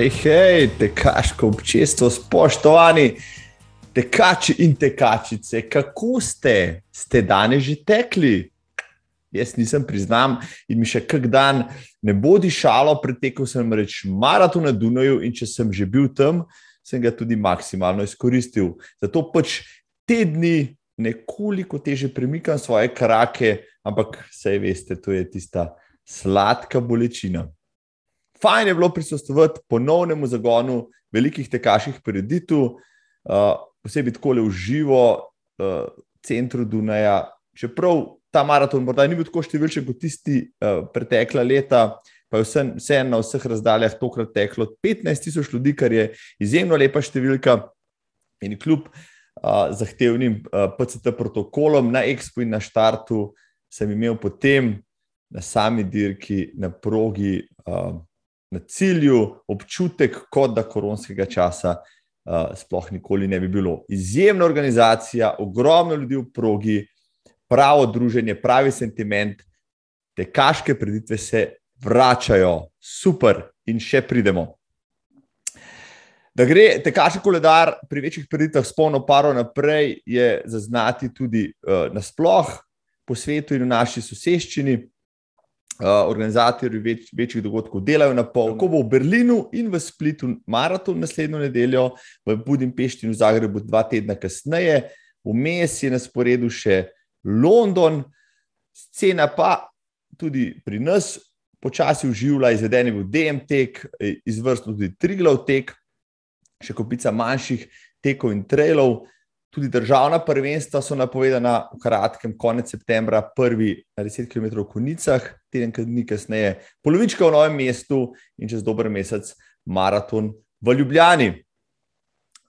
Hej, hej, tekaško občestvo, spoštovani tekači in tekačice, kako ste, ste danes že tekli? Jaz nisem priznam in mi še kak dan ne bodi šalo, pretekel sem reč maraton na Dunaju in če sem že bil tam, sem ga tudi maksimalno izkoristil. Zato pač te dni nekoliko teže premikam svoje krake, ampak vse veste, to je tista sladka bolečina. Fajn je bilo prisostovati ponovnemu zagonu velikih tekaških preditev, uh, posebej tako le v živo, uh, centru Dunaja. Čeprav ta maraton morda ni bil tako številčen kot tisti uh, pretekla leta, pa je vseeno vse na vseh razdaljah tokrat teklo 15 tisoč ljudi, kar je izjemno lepa številka. In kljub uh, zahtevnim uh, PCT protokolom na Expo in na štartu, sem imel potem na sami dirki, na progi. Uh, na cilju, občutek, kot da koronskega časa uh, sploh nikoli ne bi bilo. Izjemna organizacija, ogromno ljudi v progi, pravo druženje, pravi sentiment, te kaške preditve se vračajo, super in še pridemo. Da gre tekaški koledar pri večjih preditvah s polno paro naprej, je zaznati tudi uh, nasploh po svetu in v naši soseščini. Uh, organizatorji več, večjih dogodkov delajo na pol. Tako bo v Berlinu in v Splitu maraton naslednjo nedeljo, v Budimpešti in v Zagrebu dva tedna kasneje, vmes je na sporedu še London, scena pa tudi pri nas počasi uživla, izveden je bil DMT, izvrstno tudi Triglav tek, še kopica manjših tekov in trailov. Tudi državna prvenstva so napovedana v kratkem, konec septembra, prvi na 10 km v Konicah, teden dni kasneje, polovička v novem mestu in čez dober mesec maraton v Ljubljani.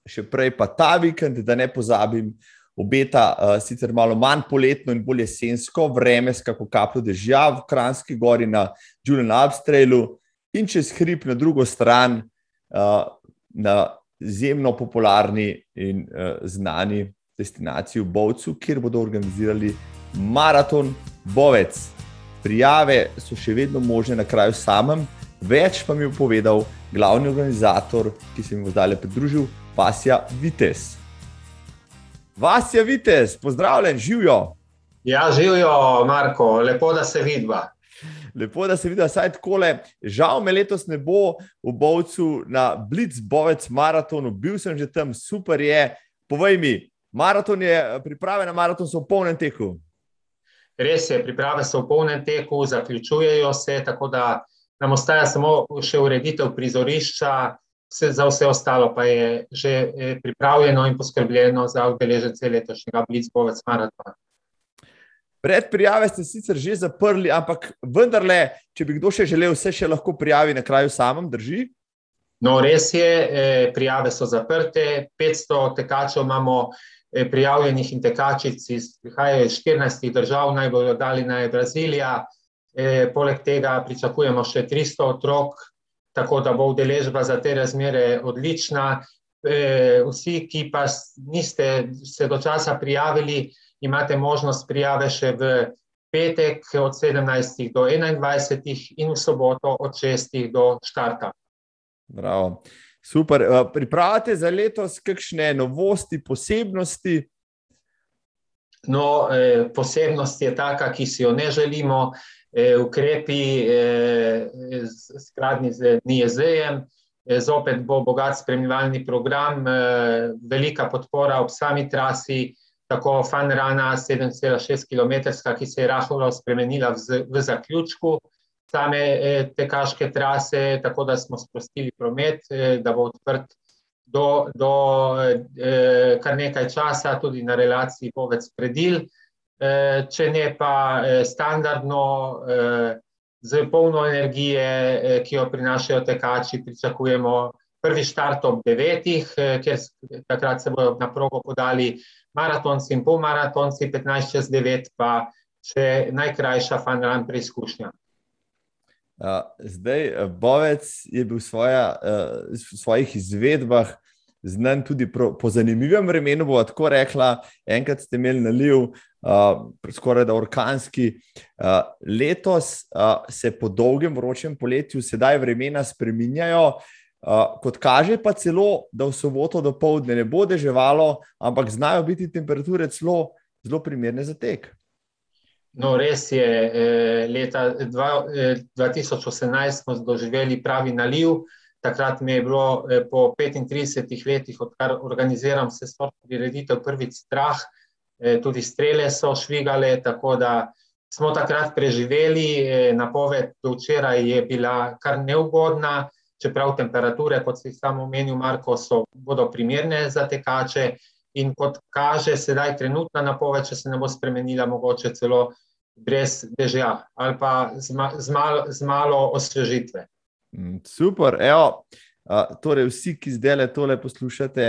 Še prej pa ta vikend, da ne pozabim, obeta uh, sicer malo manj poletno in bolj jesensko vreme, kako kapljo dežja v Kranski gori na Julian Abstrailu in čez hrib na drugo stran. Uh, na izjemno popularni in uh, znani destinaciji v Bovcu, kjer bodo organizirali maraton Bovec. Prijave so še vedno možne na kraju samem, več pa mi je povedal glavni organizator, ki se mi bo zdaj pridružil, Vasja Vites. Vasja Vites, pozdravljen, živijo. Ja, živijo, Marko, lepo, da se vidva. Lepo, da se vidi, da je tako le. Žal me letos ne bo v Bovcu na Blitzbovec maratonu, bil sem že tam, super je. Povej mi, maraton je, priprave na maraton so v polnem teku. Res je, priprave so v polnem teku, zaključujejo se, tako da nam ostaja samo še ureditev prizorišča, vse, za vse ostalo pa je že eh, pripravljeno in poskrbljeno za udeležence letošnjega Blitzbovec maratona. Predprijave ste sicer že zaprli, ampak vendarle, če bi kdo še želel, se še lahko prijavi na kraju samem, drži? No, res je, eh, prijave so zaprte, 500 tekačev imamo eh, prijavljenih in tekačic iz 14 držav, najbolj oddaljena je Brazilija. Eh, poleg tega pričakujemo še 300 otrok, tako da bo udeležba za te razmere odlična. Vsi, ki pa niste se do časa prijavili, imate možnost prijave še v petek od 17. do 21. in v soboto od 6. do štarta. Bravo. Super. Eh, pripravite za letos kakšne novosti, posebnosti? No, eh, posebnost je taka, ki si jo ne želimo. Eh, ukrepi skladni z NIEZ-jem, zopet bo bogat spremljalni program, velika podpora ob sami trasi, tako Fanrana 7,6 km, ki se je rahlo spremenila v, v zaključku same eh, tekaške trase, tako da smo sprostili promet, eh, da bo odprt do, do eh, kar nekaj časa, tudi na relaciji Povec predil. Eh, če ne pa standardno, z polno energije, ki jo prinašajo tekači, pričakujemo prvi štart ob devetih, ker takrat se bodo na progo podali maratonci in polmaratonci, 15 čez 9, pa še najkrajša fanran preizkušnja. Zdaj, Bovec je bil svoja, v svojih izvedbah znan tudi po zanimivem vremenu, bo tako rekla. Enkrat ste imeli naliv, skoraj da orkanski. Letos se po dolgem vročem poletju, sedaj vremena spreminjajo. Uh, kot kaže, pa celo, da v soboto do povdne ne bo deževalo, ampak znajo biti temperature celo zelo primerne za tek. No, res je, leta 2018 smo doživeli pravi naliv. Takrat mi je bilo po 35 letih, odkar organiziram vse sorte prireditev, prvič strah, tudi strele so švigale, tako da smo takrat preživeli. Napoved do včeraj je bila kar neugodna, čeprav temperature, kot si samo omenil, Marko, so, bodo primerne za tekače. In kot kaže sedaj trenutna napoved, če se ne bo spremenila, mogoče celo brez dežja ali pa z, ma, z, mal, z malo osvežitve. Mm, super, evo. Uh, torej, vsi, ki zdaj le tole poslušate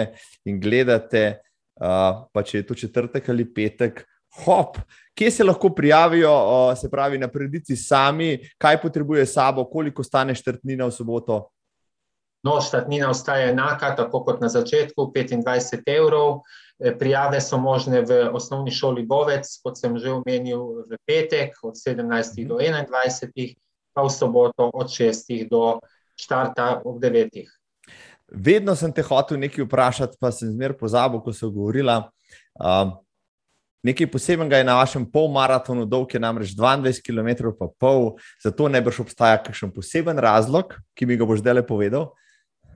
in gledate, uh, pa če je to četrtek ali petek, hop, kje se lahko prijavijo, uh, se pravi, na predici sami, kaj potrebuje sabo, koliko stane štrtnina v soboto. No, štatnina ostaja enaka, tako kot na začetku, 25 evrov. E, prijave so možne v osnovni šoli Bovec, kot sem že omenil, v petek od 17 do 21, pa v soboto od 6 do štarta ob 9. Vedno sem te hotel nekaj vprašati, pa sem zmer pozabil, ko so govorila. Um, nekaj posebnega je na vašem polmaratonu, dolg je namreč 22 km, pa pol, zato ne boš obstaja kakšen poseben razlog, ki mi ga boš zdaj le povedal.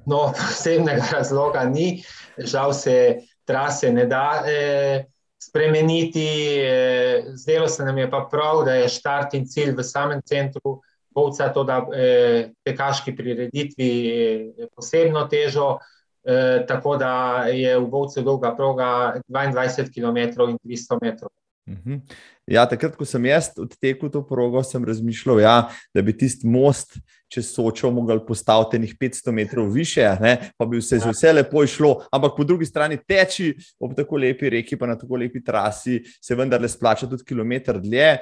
No, posebnega razloga ni, žal se trase ne da eh, spremeniti. Eh, zdelo se nam je pa prav, da je štart in cilj v samem centru Bovca, to da eh, tekaški prireditvi eh, posebno težo. Eh, tako da je v Bovcu dolga proga 22 km in 300 metrov. Mhm. Ja, takrat, ko sem jaz odtekel to progo, sem razmišljal, ja, da bi tisti most čez Sočo mogli postaviti nekaj 500 metrov više, ne, pa bi vse, vse lepo išlo. Ampak po drugi strani teči ob tako lepi reki, pa na tako lepi trasi, se vendar le splača tudi kilometr dlje.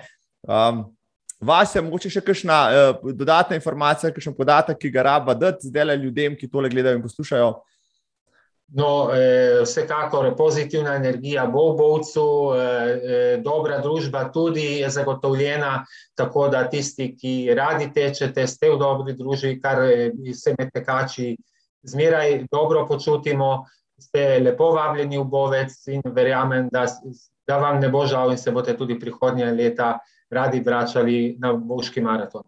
Um, Vas je mogoče še kakšna uh, dodatna informacija, kakšen podatek, ki ga raba dati zdaj ljudem, ki tole gledajo in poslušajo? No, eh, vsekakor pozitivna energija bo v Bovcu, eh, eh, dobra družba tudi je zagotovljena, tako da tisti, ki radi tečete, ste v dobri družbi, kar se med tekači zmeraj dobro počutimo, ste lepo vabljeni v Bovec in verjamem, da, da vam ne bo žal in se boste tudi prihodnje leta radi vračali na Bovški maraton.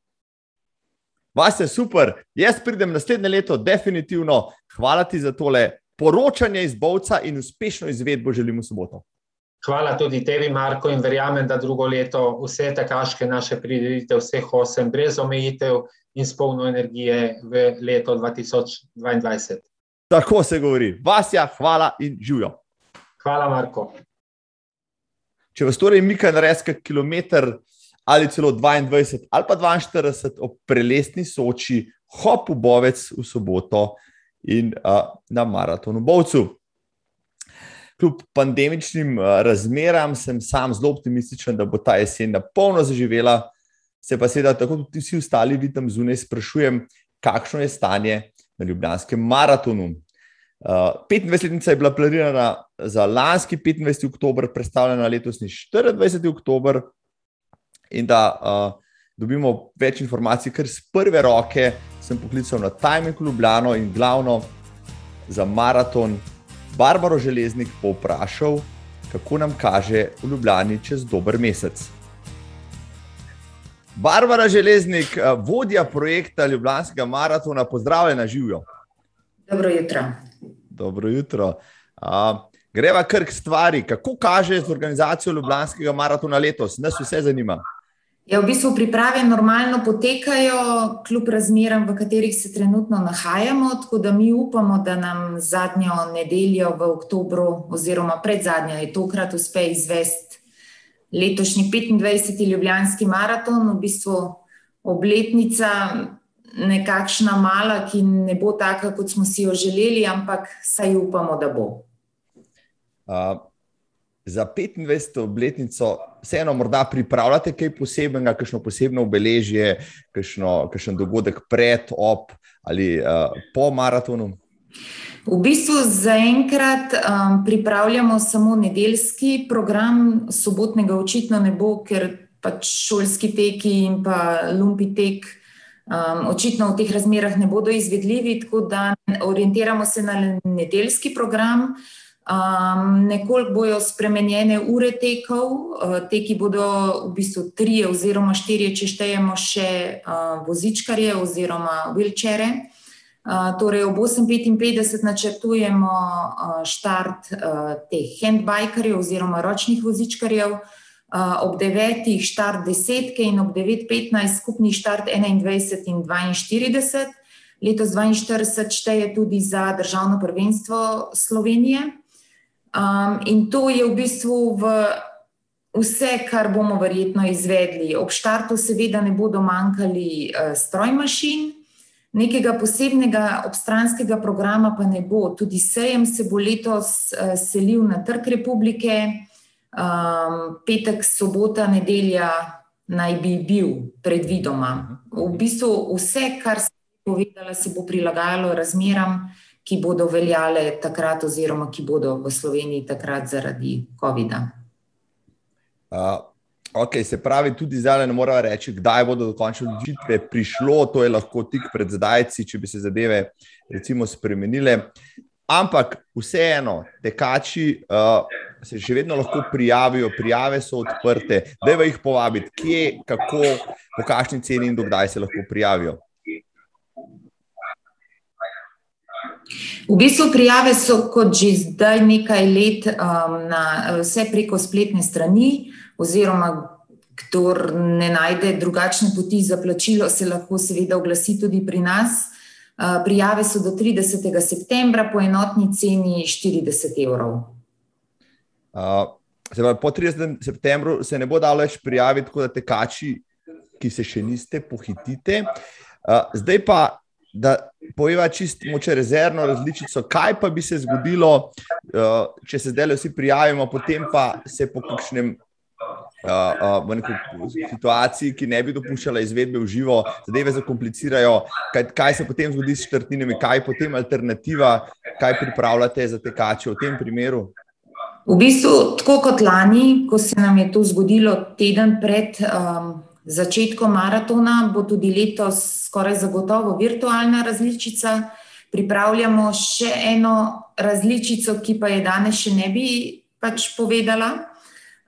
Vas je super, jaz pridem naslednje leto, definitivno. Hvala ti za tole poročanje iz Bovca in uspešno izvedbo želimo soboto. Hvala tudi tebi, Marko, in verjamem, da drugo leto vse tekaške naše prireditve, vseh osem, brez omejitev in s polno energije v leto 2022. Tako se govori. Vasja, hvala in živijo. Hvala, Marko. Če vas torej mika na res kak kilometr ali celo 22 ali pa 42 ob prelesni soči, hop v bovec v soboto in uh, na maratonu Bovcu. Kljub pandemičnim uh, razmeram sem sam zelo optimističen, da bo ta jesen na polno zaživela. Se pa seveda, tako kot vsi ostali, vidim zunaj, sprašujem, kakšno je stanje na Ljubljanskem maratonu. Uh, 25-letnica je bila planirana za lanski 25. oktober, predstavljena letosni 24. oktober, in da uh, dobimo več informacij, ker z prve roke sem poklical na Timing Ljubljano in glavno za maraton Barbaro Železnik povprašal, kako nam kaže v Ljubljani čez dober mesec. Barbara Železnik, eh, vodja projekta Ljubljanskega maratona, pozdravljena živijo. Dobro jutro. Dobro jutro. Uh, greva kar k stvari, kako kaže z organizacijo Ljubljanskega maratona letos, nas vse zanima. Ja, v bistvu priprave normalno potekajo, kljub razmeram, v katerih se trenutno nahajamo. Tako da mi upamo, da nam zadnjo nedeljo v oktobru, oziroma pred zadnjo, je tokrat uspe izvesti letošnji 25. Ljubljanski maraton, v bistvu obletnica, nekakšna mala, ki ne bo taka, kot smo si jo želeli, ampak saj upamo, da bo. Uh, za 25. obletnico vseeno morda pripravljate kaj posebnega, kakšno posebno obeležje, kakšen dogodek pred, ob ali uh, po maratonu? V bistvu zaenkrat um, pripravljamo samo nedeljski program, sobotnega očitno ne bo, ker pač šolski teki in pa lumpi tek um, očitno v teh razmerah ne bodo izvedljivi, tako da orientiramo se na nedeljski program. Um, nekoliko bojo spremenjene ure tekov, uh, teki bodo v bistvu tri oziroma štiri, če štejemo še uh, vozičkarje oziroma vilčere. Uh, torej, ob 8:55 načrtujemo uh, štart uh, teh handbikerjev oziroma ročnih vozičkarjev, uh, ob 9. štart desetke in ob 9:15 skupni štart 21 in 42. Letos 42 šteje tudi za državno prvenstvo Slovenije. Um, in to je v bistvu v vse, kar bomo verjetno izvedli. Ob štartu, seveda, ne bodo manjkali uh, strojmašin, nekega posebnega obstranskega programa pa ne bo. Tudi sejem se bo letos uh, selil na Trg republike, um, petek, sobota, nedelja naj bi bil predvidoma. V bistvu vse, kar sem povedala, se bo prilagajalo razmeram ki bodo veljale takrat, oziroma ki bodo v Sloveniji takrat zaradi COVID-a. Uh, ok, se pravi, tudi zdaj ne moramo reči, kdaj bodo dokončne odločitve prišlo, to je lahko tik pred zdajci, če bi se zadeve recimo spremenile. Ampak vseeno, tekači uh, se še vedno lahko prijavijo, prijave so odprte, da jih povabiti, kje, kako, po kakšni ceni in dokdaj se lahko prijavijo. V bistvu prijave so kot že zdaj nekaj let um, na vse preko spletne strani, oziroma kdo ne najde drugačne poti za plačilo, se lahko seveda oglasi tudi pri nas. Uh, prijave so do 30. septembra po enotni ceni 40 evrov. Uh, pravi, po 30. septembru se ne bo dalo več prijaviti, tako da tekači, ki se še niste, pohitite. Uh, zdaj pa da pojeva čisto moče rezervno različico, kaj pa bi se zgodilo, uh, če se zdaj vsi prijavimo, potem pa se po kakšnem. Uh, uh, v situaciji, ki ne bi dopuščala izvedbe v živo, zadeve zakomplicirajo. Kaj, kaj se potem zgodi s črtinami, kaj je potem alternativa, kaj pripravljate za tekače v tem primeru? V bistvu, tako kot lani, ko se nam je to zgodilo teden pred um, začetkom maratona, bo tudi letos skoraj zagotovo virtualna različica. Pripravljamo še eno različico, ki pa je danes še ne bi pač povedala.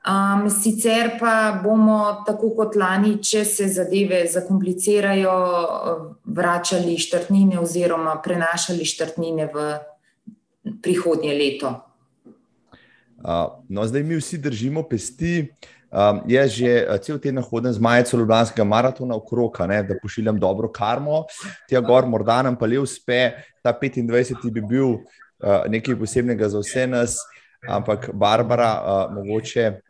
Um, sicer pa bomo, tako kot lani, če se zadeve zakomplicirajo, vračali štrtnine oziroma prenašali štrtnine v prihodnje leto. No, zdaj mi vsi držimo pesti. Um, jaz že cel teden hodim z majico Ljubljanskega maratona v krog, da pošiljam dobro karmo, tja gor, morda nam pa le uspe. Ta 25. bi bil uh, nekaj posebnega za vse nas, ampak Barbara, uh, mogoče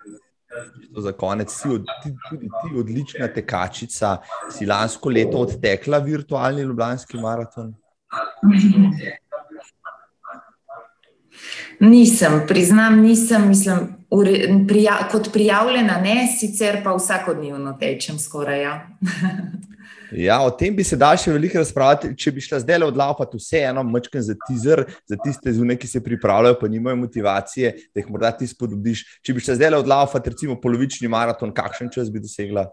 za konec, si od, ti, tudi ti odlična tekačica, si lansko leto odtekla virtualni Ljubljanski maraton. Nisem, priznam, nisem, mislim prija, kot prijavljena, ne, sicer pa vsakodnevno tečem skoraj. Ja. Ja, o tem bi se dal še veliko razpravljati. Če bi šla zdaj odlaupati vseeno, mečken za teaser, za tiste zunaj, ki se pripravljajo, pa nimajo motivacije, da jih morda ti spodbudiš. Če bi šla zdaj odlaupati, recimo, polovični maraton, kakšen čas bi dosegla?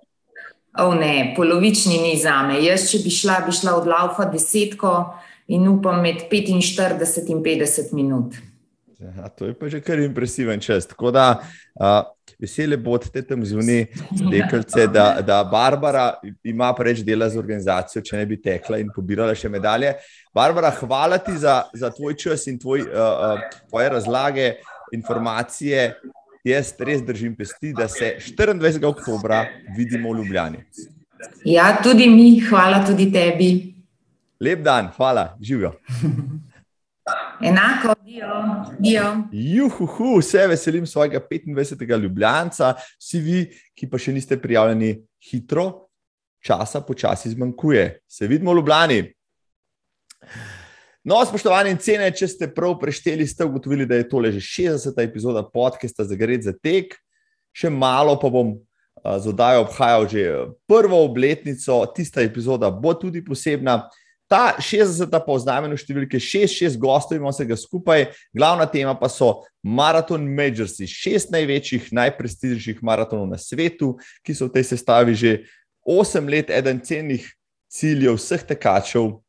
O ne, polovični ni za me. Jaz, če bi šla, bi šla odlaupati desetko in upam med 45 in 50 minut. Ja, to je pa že kar impresiven čas. Tako da uh, veseli bodite tam zunaj, stekelce, da, da Barbara ima preveč dela z organizacijo, če ne bi tekla in pobirala še medalje. Barbara, hvala ti za, za tvoj čas in tvoj, uh, uh, tvoje razlage, informacije. Jaz res držim pesti, da se 24. oktober vidimo v Ljubljani. Ja, tudi mi, hvala tudi tebi. Lep dan, hvala, živijo. Enako, dio. Juhu, vse veselim svojega 25. ljubljanca, vsi vi, ki pa še niste prijavljeni, hitro, časa počasi zmanjkuje. Se vidimo v Ljubljani. No, spoštovani cene, če ste prav prešteli, ste ugotovili, da je tole že 60. epizoda podcasta za Gred za tek. Še malo pa bom z oddajo obhajal že prvo obletnico, tista epizoda bo tudi posebna. Ta 60. pa v znamenju številke 6-6 gostov imamo vsega skupaj, glavna tema pa so Marathon Majors, šest največjih, najprestižnejših maratonov na svetu, ki so v tej sestavi že 8 let, eden cennih ciljev vseh tekačev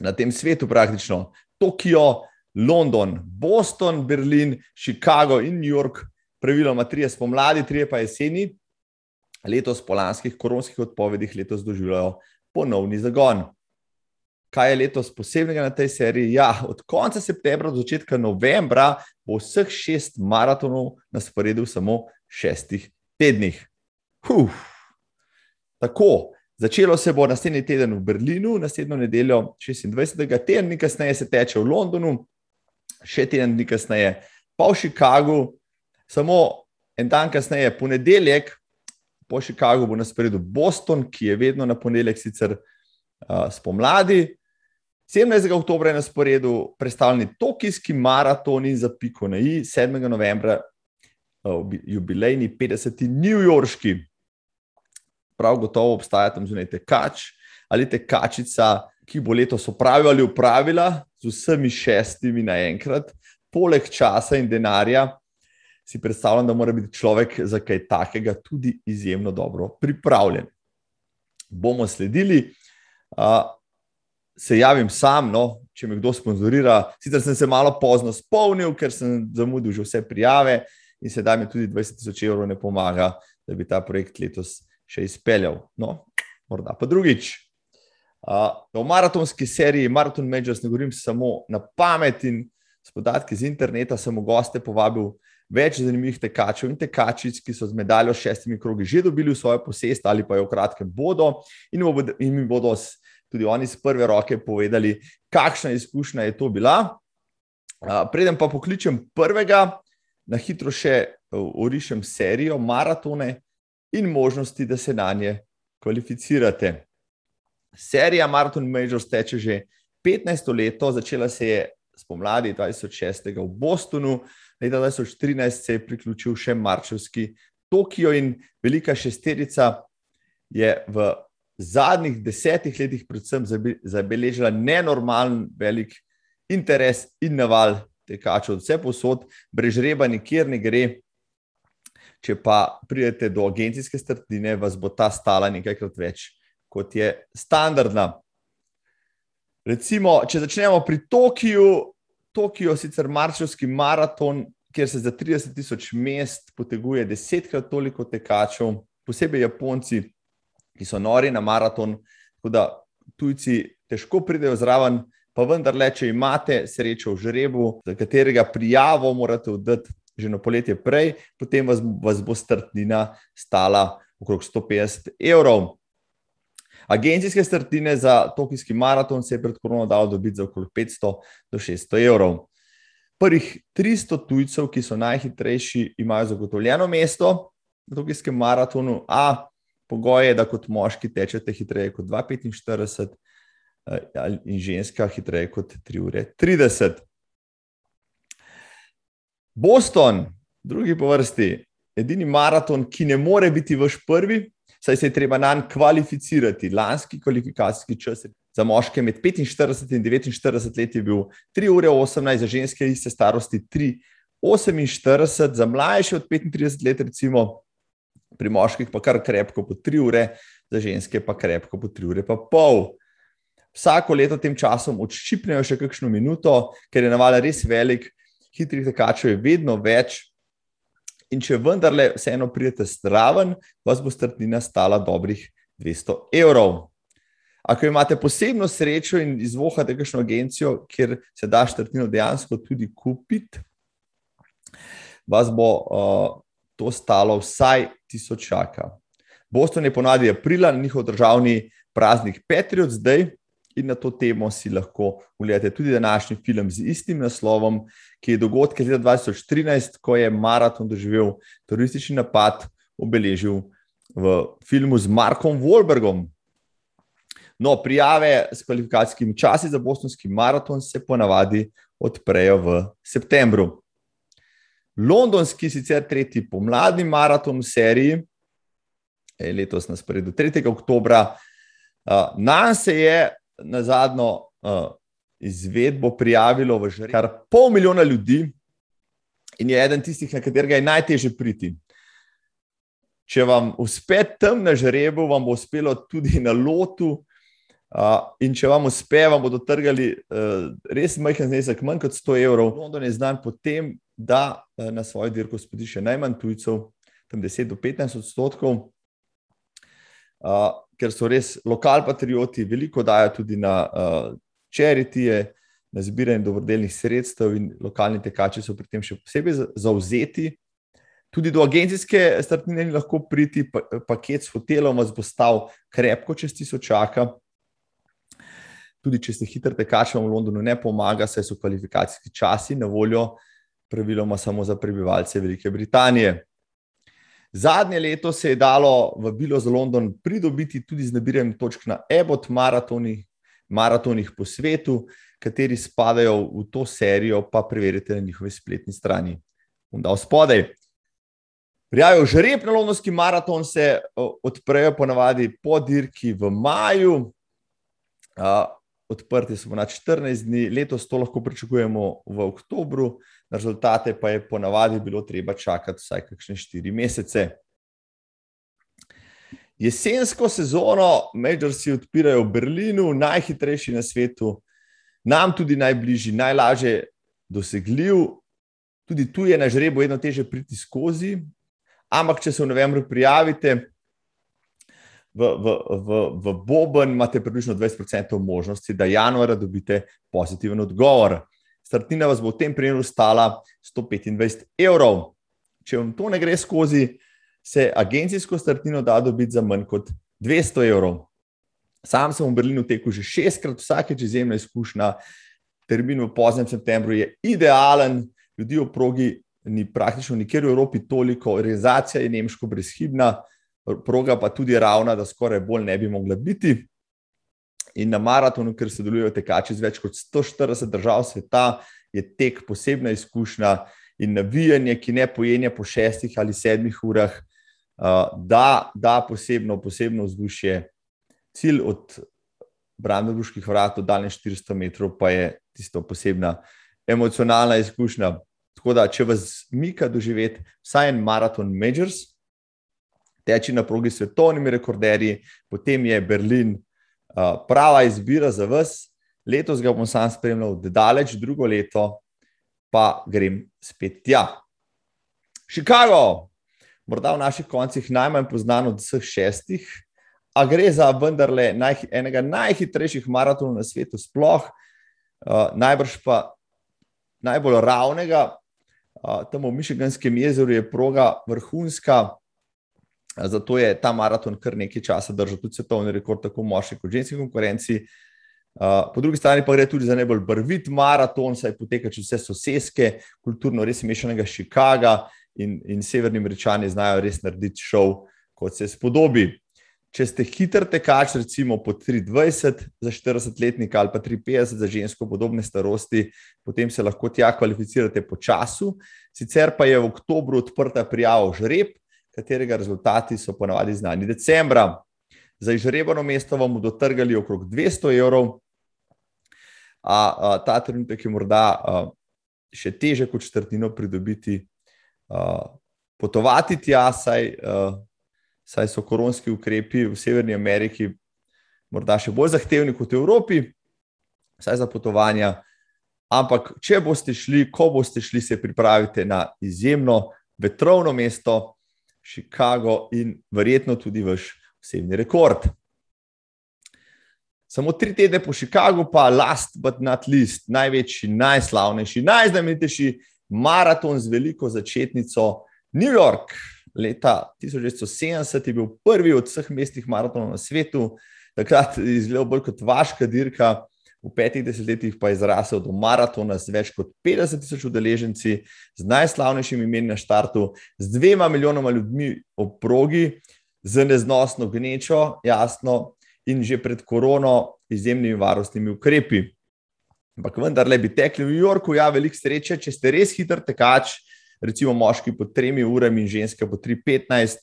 na tem svetu, praktično Tokio, London, Boston, Berlin, Chicago in New York, praviloma tri spomladi, tri pa jeseni, letos po lanskih koronskih odpovedih, letos doživljajo ponovni zagon. Kaj je letos posebnega na tej seriji? Ja, od konca septembra do začetka novembra bo vseh šest maratonov na sporedu v samo šestih tednih. Uf. Tako, začelo se bo naslednji teden v Berlinu, naslednjo nedeljo, 26. teden, dni kasneje se teče v Londonu, še teden dni kasneje pa v Chicagu, samo en dan kasneje, ponedeljek, po Chicagu bo na sporedu Boston, ki je vedno na ponedeljek, sicer uh, spomladi. 17. oktober je na sporedu predstavljeni Tokijski maraton in za piko na i, 7. novembra uh, jubilejni 50. New Yorkski. Prav gotovo obstaja tam zunaj tekač ali tekačica, ki bo letos opravila ali upravila z vsemi šestimi naenkrat, poleg časa in denarja. Si predstavljam, da mora biti človek za kaj takega tudi izjemno dobro pripravljen. Bomo sledili. Uh, se javim sam, no, če me kdo sponzorira. Sicer sem se malo pozno spomnil, ker sem zamudil že vse prijave in sedaj mi tudi 20 tisoč evrov ne pomaga, da bi ta projekt letos še izpeljal. No, morda pa drugič. Uh, o maratonski seriji Marathon Majors ne govorim samo na pamet in s podatki z interneta sem v goste povabil več zanimivih tekačev in tekačic, ki so z medaljo šestimi krogi že dobili v svojo posest ali pa jo v kratkem bodo in, in mi bodo s tudi oni iz prve roke povedali, kakšna izkušnja je to bila. Preden pa pokličem prvega, na hitro še urišem serijo maratone in možnosti, da se na nje kvalificirate. Serija Marathon Majors teče že 15 leto, začela se je spomladi 2006 v Bostonu, leta 2013 se je priključil še Marčevski Tokio in velika šesterica je v zadnjih desetih letih, predvsem, zabeležila nenormalen velik interes in naval tekačev, vse posod, brez žreba, nikjer ne gre. Če pa pridete do agencijske strdine, vas bo ta stala nekajkrat več, kot je standardna. Recimo, če začnemo pri Tokiu, Tokio sicer marčevski maraton, kjer se za 30 tisoč mest poteguje desetkrat toliko tekačev, posebej Japonci, ki so nori na maraton, tako da tujci težko pridejo zraven. Pa vendarle, če imate srečo v žrebu, za katerega prijavo morate oddati že na poletje prej, potem vas, vas bo strtnina stala okrog 150 evrov. Agencijske strtine za tokijski maraton se je pred korono dalo dobiti za okrog 500 do 600 evrov. Prvih 300 tujcev, ki so najhitrejši, imajo zagotovljeno mesto na tokijskem maratonu, a pogoj je, da kot moški tečete hitreje kot 2,45 eh, in ženska hitreje kot 3 ure 30. Boston, drugi po vrsti, edini maraton, ki ne more biti vaš prvi, saj se je treba na njega kvalificirati. Lanski kvalifikacijski čas za moške med 45 in 49 let je bil 3 ure 18, za ženske iste starosti 3. 48, za mlajše od 35 let, recimo pri moških pa kar krepko po tri ure, za ženske pa krepko po tri ure pa pol. Vsako leto tem časom odščipnejo še kakšno minuto, ker je naval res velik, hitrih tekačev je vedno več. In če vendarle vseeno pridete zraven, vas bo strtnina stala dobrih 200 evrov. Ako imate posebno srečo in izvohate kakšno agencijo, kjer se da štrtnino dejansko tudi kupiti, vas bo uh, to stalo vsaj tisočaka. Boston je ponadi aprila njihov državni praznik Patriot zdaj in na to temo si lahko ugledate tudi današnji film z istim naslovom, ki je dogodke leta 2013, ko je maraton doživel teroristični napad, obeležil v filmu z Markom Wahlbergom. No, prijave s kvalifikacijskimi časi za bostonski maraton se ponavadi odprejo v septembru londonski, sicer tretji pomladni maraton v seriji, je letos na sporedu 3. oktober. Uh, Nam se je na zadnjo uh, izvedbo prijavilo v žreb kar pol milijona ljudi in je eden tistih, na katerega je najtežje priti. Če vam uspe tam na žrebu, vam bo uspelo tudi na lotu In če vam uspe, vam bodo trgali uh, res majhen znesek, manj kot 100 evrov. London je znan po tem, da uh, na svojo dirko spodi še najmanj tujcev, tam 10 do 15 odstotkov, uh, ker so res lokalni patrioti, veliko dajo tudi na uh, čeritije, na zbiranje dobrodelnih sredstev in lokalni tekači so pri tem še posebej zauzeti. Tudi do agencijske startnine ni lahko priti, pa, paket s hotelom vas bo stal krepko čez tisočaka tudi če ste hitro tekači v Londonu, ne pomaga, saj so kvalifikacijski časi na voljo, praviloma samo za prebivalce Velike Britanije. Zadnje leto se je dalo v Bilo za London pridobiti tudi z nabiranjem točk na Ebot maratonih, maratonih po svetu, kateri spadajo v to serijo, pa preverite na njihovi spletni strani. Unda spodaj. Prijavijo žreb na londonski maraton, se odprejo ponavadi po dirki v maju odprti so na 14 dni, letos to lahko pričakujemo v oktobru, rezultate pa je ponavadi bilo treba čakati vsaj kakšne 4 mesece. Jesensko sezono Majorsi odpirajo v Berlinu, najhitrejši na svetu, nam tudi najbližji, najlažje dosegljiv. Tudi tu je na žrebu vedno teže priti skozi, ampak če se v novembru prijavite, v, v, v, v Boben imate približno 20% možnosti, da januarja dobite pozitiven odgovor. Startina vas bo v tem primeru stala 125 evrov. Če vam to ne gre skozi, se agencijsko startino da dobiti za manj kot 200 evrov. Sam sem v Berlinu tekel že šestkrat, vsakeč izjemna izkušnja. Termin v poznem septembru je idealen, ljudi v progi ni praktično nikjer v Evropi toliko, organizacija je nemško brezhibna proga pa tudi ravna, da skoraj bolj ne bi mogla biti. In na maratonu, ker se delujejo tekači iz več kot 140 držav sveta, je tek posebna izkušnja in navijanje, ki ne pojenja po šestih ali sedmih urah, da, da posebno, posebno vzdušje. Cilj od Brandenburških vrat daljne 400 metrov pa je tisto posebna emocionalna izkušnja. Tako da, če vas mika doživeti vsaj en maraton Majors, teči na progi s svetovnimi rekorderji, potem je Berlin prava izbira za vas. Letos ga bom sam spremljal, daleč, drugo leto pa grem spet tja. Chicago, morda v naših koncih najmanj znan od vseh šestih, a gre za vendarle naj, enega najhitrejših maratonov na svetu, sploh uh, najbrž pa najbolj ravnega. Uh, tam v Mišiganskem jezeru je proga vrhunska, Zato je ta maraton kar nekaj časa držal tudi svetovni rekord, tako v moški kot ženski konkurenci. Po drugi strani pa gre tudi za najbolj brvit maraton, saj poteka čez vse sosedske, kulturno res mešanega Chicaga in, in severni američani znajo res narediti šov, kot se spodobi. Če ste hiter tekač, recimo po 23 za 40-letnika ali pa 53 za žensko podobne starosti, potem se lahko tja kvalificirate po času. Sicer pa je v oktobru odprta prijava žreb, katerega rezultati so ponavadi znani decembra. Za izžrebano mesto vam bodo trgali okrog 200 evrov, a, a ta trenutek je morda a, še teže kot četrtino pridobiti, a, potovati tja, saj, a, saj so koronski ukrepi v Severni Ameriki morda še bolj zahtevni kot v Evropi, saj za potovanja. Ampak, če boste šli, ko boste šli, se pripravite na izjemno vetrovno mesto, Chicago in verjetno tudi vaš osebni rekord. Samo tri tedne po Chicagu, pa last but not least, največji, najslavnejši, najznamenitejši maraton z veliko začetnico New York. Leta 1970 je bil prvi od vseh mestnih maratonov na svetu, takrat je izgledal bolj kot vaška dirka v petih desetletjih pa je zrasel do maratona z več kot 50 tisoč udeleženci, z najslavnejšimi imeni na štartu, z dvema milijonoma ljudmi ob progi, z neznosno gnečo, jasno, in že pred korono izjemnimi varnostnimi ukrepi. Ampak vendarle bi tekli v New Yorku, ja, veliko sreče, če ste res hiter tekač, recimo moški po 3 urami in ženske po 3:15,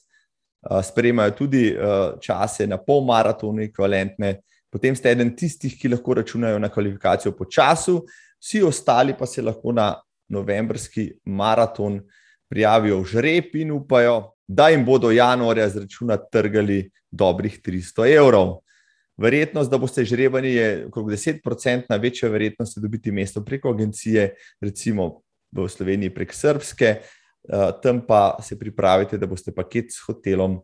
sprejemajo tudi čase na pol maratonu, ekvivalentne potem ste eden tistih, ki lahko računajo na kvalifikacijo po času, vsi ostali pa se lahko na novembrski maraton prijavijo v žreb in upajo, da jim bodo januarja zračunati trgali dobrih 300 evrov. Verjetnost, da boste žrebani, je okrog 10% večja verjetnost, da dobite mesto preko agencije, recimo v Sloveniji prek Srpske, uh, tam pa se pripravite, da boste paket s hotelom,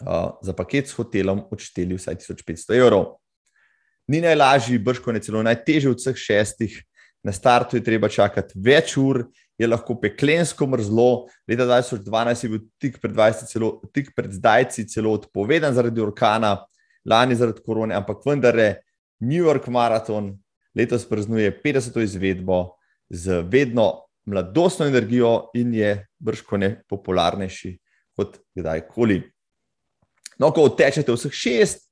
uh, za paket s hotelom odšteli vsaj 1500 evrov. Ni najlažji, brško ne celo najtežji od vseh šestih. Na startu je treba čakati več ur, je lahko peklensko mrzlo. Leta 2012 je bil tik pred, celo, tik pred zdajci celo odpovedan zaradi orkana, lani zaradi korone, ampak vendar je New York Marathon letos praznuje 50. izvedbo z vedno mladostno energijo in je brško ne popularnejši kot kdajkoli. No, ko odtečete vseh šest,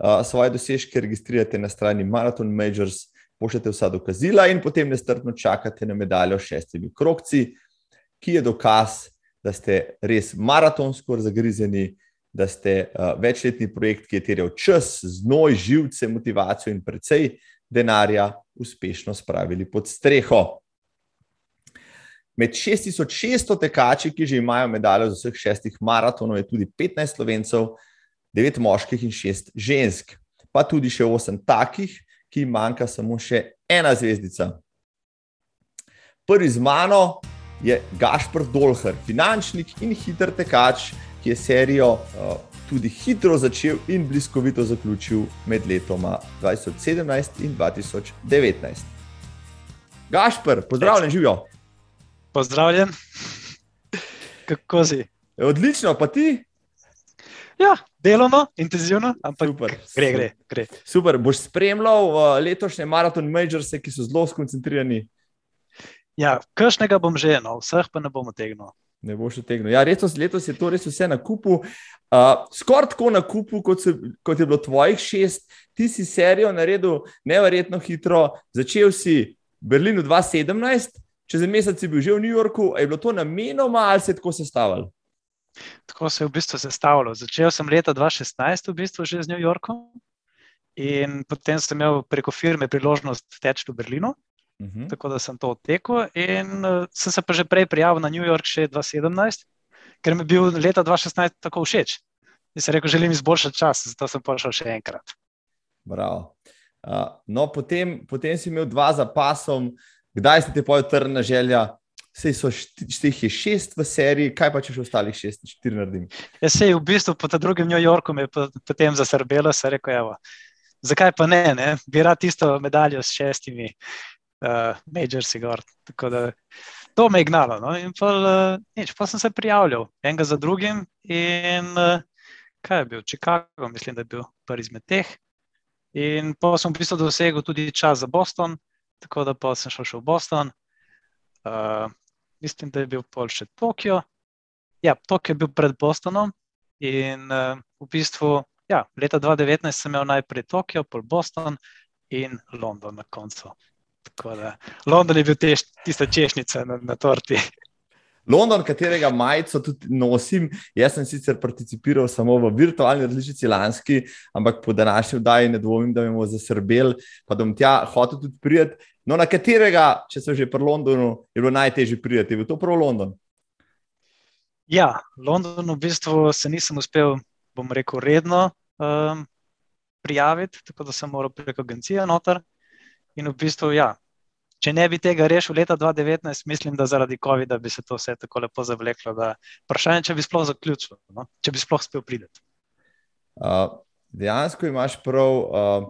uh, svoje dosežke registrirate na strani Marathon Majors pošljete vsa dokazila in potem nestrpno čakate na medaljo s šestimi krokci, ki je dokaz, da ste res maratonsko zagrizeni, da ste uh, večletni projekt, ki je terjal čas, znoj, živce, motivacijo in precej denarja, uspešno spravili pod streho. Med 6600 tekači, ki že imajo medaljo z vseh šestih maratonov, je tudi 15 slovencev, 9 moških in 6 žensk, pa tudi še 8 takih, ki manjka samo še ena zvezdica. Prvi z mano je Gašpr Dolher, finančnik in hiter tekač, ki je serijo uh, tudi hitro začel in bliskovito zaključil med letoma 2017 in 2019. Gašpr, pozdravljen, živijo. Pozdravljen, kako si? Odlično, pa ti? Ja, delovno, intenzivno, ampak Super. gre, gre, gre. Super, boš spremljal uh, letošnje maraton majors, ki so zelo skoncentrirani. Ja, kršnega bom že, no, vseh pa ne bom otegnil. Ne boš otegnil. Ja, letos, letos je to res vse na kupu. Uh, Skoraj tako na kupu, kot, so, kot je bilo tvojih šest, ti si serijo naredil nevrjetno hitro. Začel si v Berlinu 2017, čez en mesec si bil že v New Yorku. Je bilo to namenoma ali se je tako sestavljalo? Tako se je v bistvu sestavljalo. Začel sem leta 2016, v bistvu že z New Yorkom, in potem sem imel preko firme priložnost teči v Berlinu, uh mhm. -huh. tako da sem to odtekel. In uh, sem se pa že prej prijavil na New York še 2017, ker mi je bil leta 2016 tako všeč. In sem rekel, želim izboljšati čas, zato sem prišel še enkrat. Bravo. Uh, no, potem, potem si imel dva za pasom, kdaj ste ti pojjo trna želja? Sej so štiri, je šest v seriji, kaj pa če še ostalih šest, štiri naredim? Ja, sej v bistvu po drugem New Yorku me je potem zasrbelo, se rekel, evo, zakaj pa ne, ne? bi rad tisto medaljo s šestimi uh, majorsi gor. Tako da to me je gnalo. No? In pa, uh, nič, pa sem se prijavljal, enega za drugim. In uh, kaj je bil, Chicago, mislim, da je bil prvi izmed teh. In pa sem v bistvu dosegel tudi čas za Boston, tako da pa sem šel še v Boston. Uh, mislim, da je bil pol še Tokio. Ja, Tokio je bil pred Bostonom in uh, v bistvu ja, leta 2019 sem imel najprej Tokio, pol Boston in London na koncu. Tako da London je bil tež, tista češnjica na, na torti. London, katerega majico tudi nosim, jaz sem sicer participiral samo v virtualni različici lanski, ampak po današnji vdaji ne dvomim, da bomo zasrbeli, pa da bom tja hotel tudi prijeti. No, na katerega, če so že pri Londonu, je bilo najtežje prijeti? Je to prav London? Ja, London v bistvu se nisem uspel, bom rekel, redno um, prijaviti, tako da sem moral preko agencije noter. In v bistvu, ja, če ne bi tega rešil leta 2019, mislim, da zaradi COVID-a bi se to vse tako lepo zavleklo. Vprašanje, če bi sploh zaključil, no? če bi sploh uspel priti. Uh, dejansko imaš prav. Uh,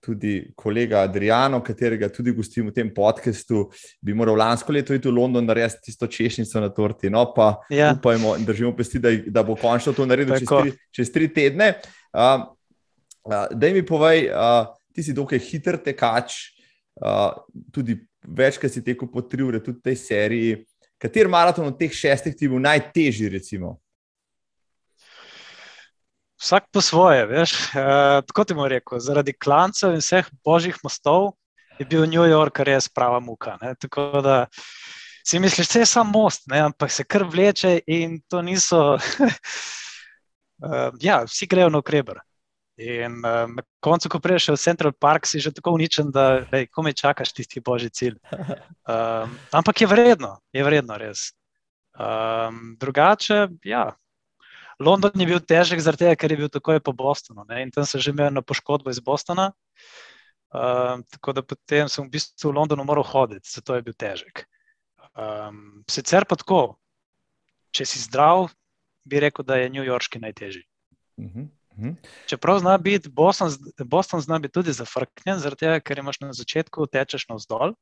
tudi kolega Adriano, katerega tudi gostim v tem podkastu, bi moral lansko leto iti v London narediti tisto češnjico na torti. No, pa ja. upajmo in držimo pesti, da, da bo končno to naredil čez tri, čez tri tedne. Uh, uh, da mi povej, uh, ti si dokaj hiter tekač, uh, tudi večkrat si tekel po tri ure, tudi v tej seriji. Kater maraton od teh šestih ti bil najtežji, recimo? Vsak po svoje, veš. Uh, tako ti moram reči, zaradi klancev in vseh božjih mostov je bil New York res prava muka. Ne? Tako da si misliš, da je samo most, ne? ampak se kar vleče in to niso. uh, ja, vsi grejo na ukreber. In uh, na koncu, ko prideš v Central Park, si že tako uničen, da komaj čakaš tisti božji cilj. Uh, ampak je vredno, je vredno res. Um, drugače, ja, London je bil težek, tega, ker je bil takoj po Bostonu ne? in tam sem že imel poškodbo iz Bostona. Uh, tako da potem sem v bistvu v Londonu moral hoditi, zato je bil težek. Um, sicer pa tako, če si zdrav, bi rekel, da je New Yorkski najtežji. Uh -huh, -huh. Čeprav zna biti Boston, Boston zna biti tudi zafrknjen, tega, ker imaš na začetku tečeš navzdol,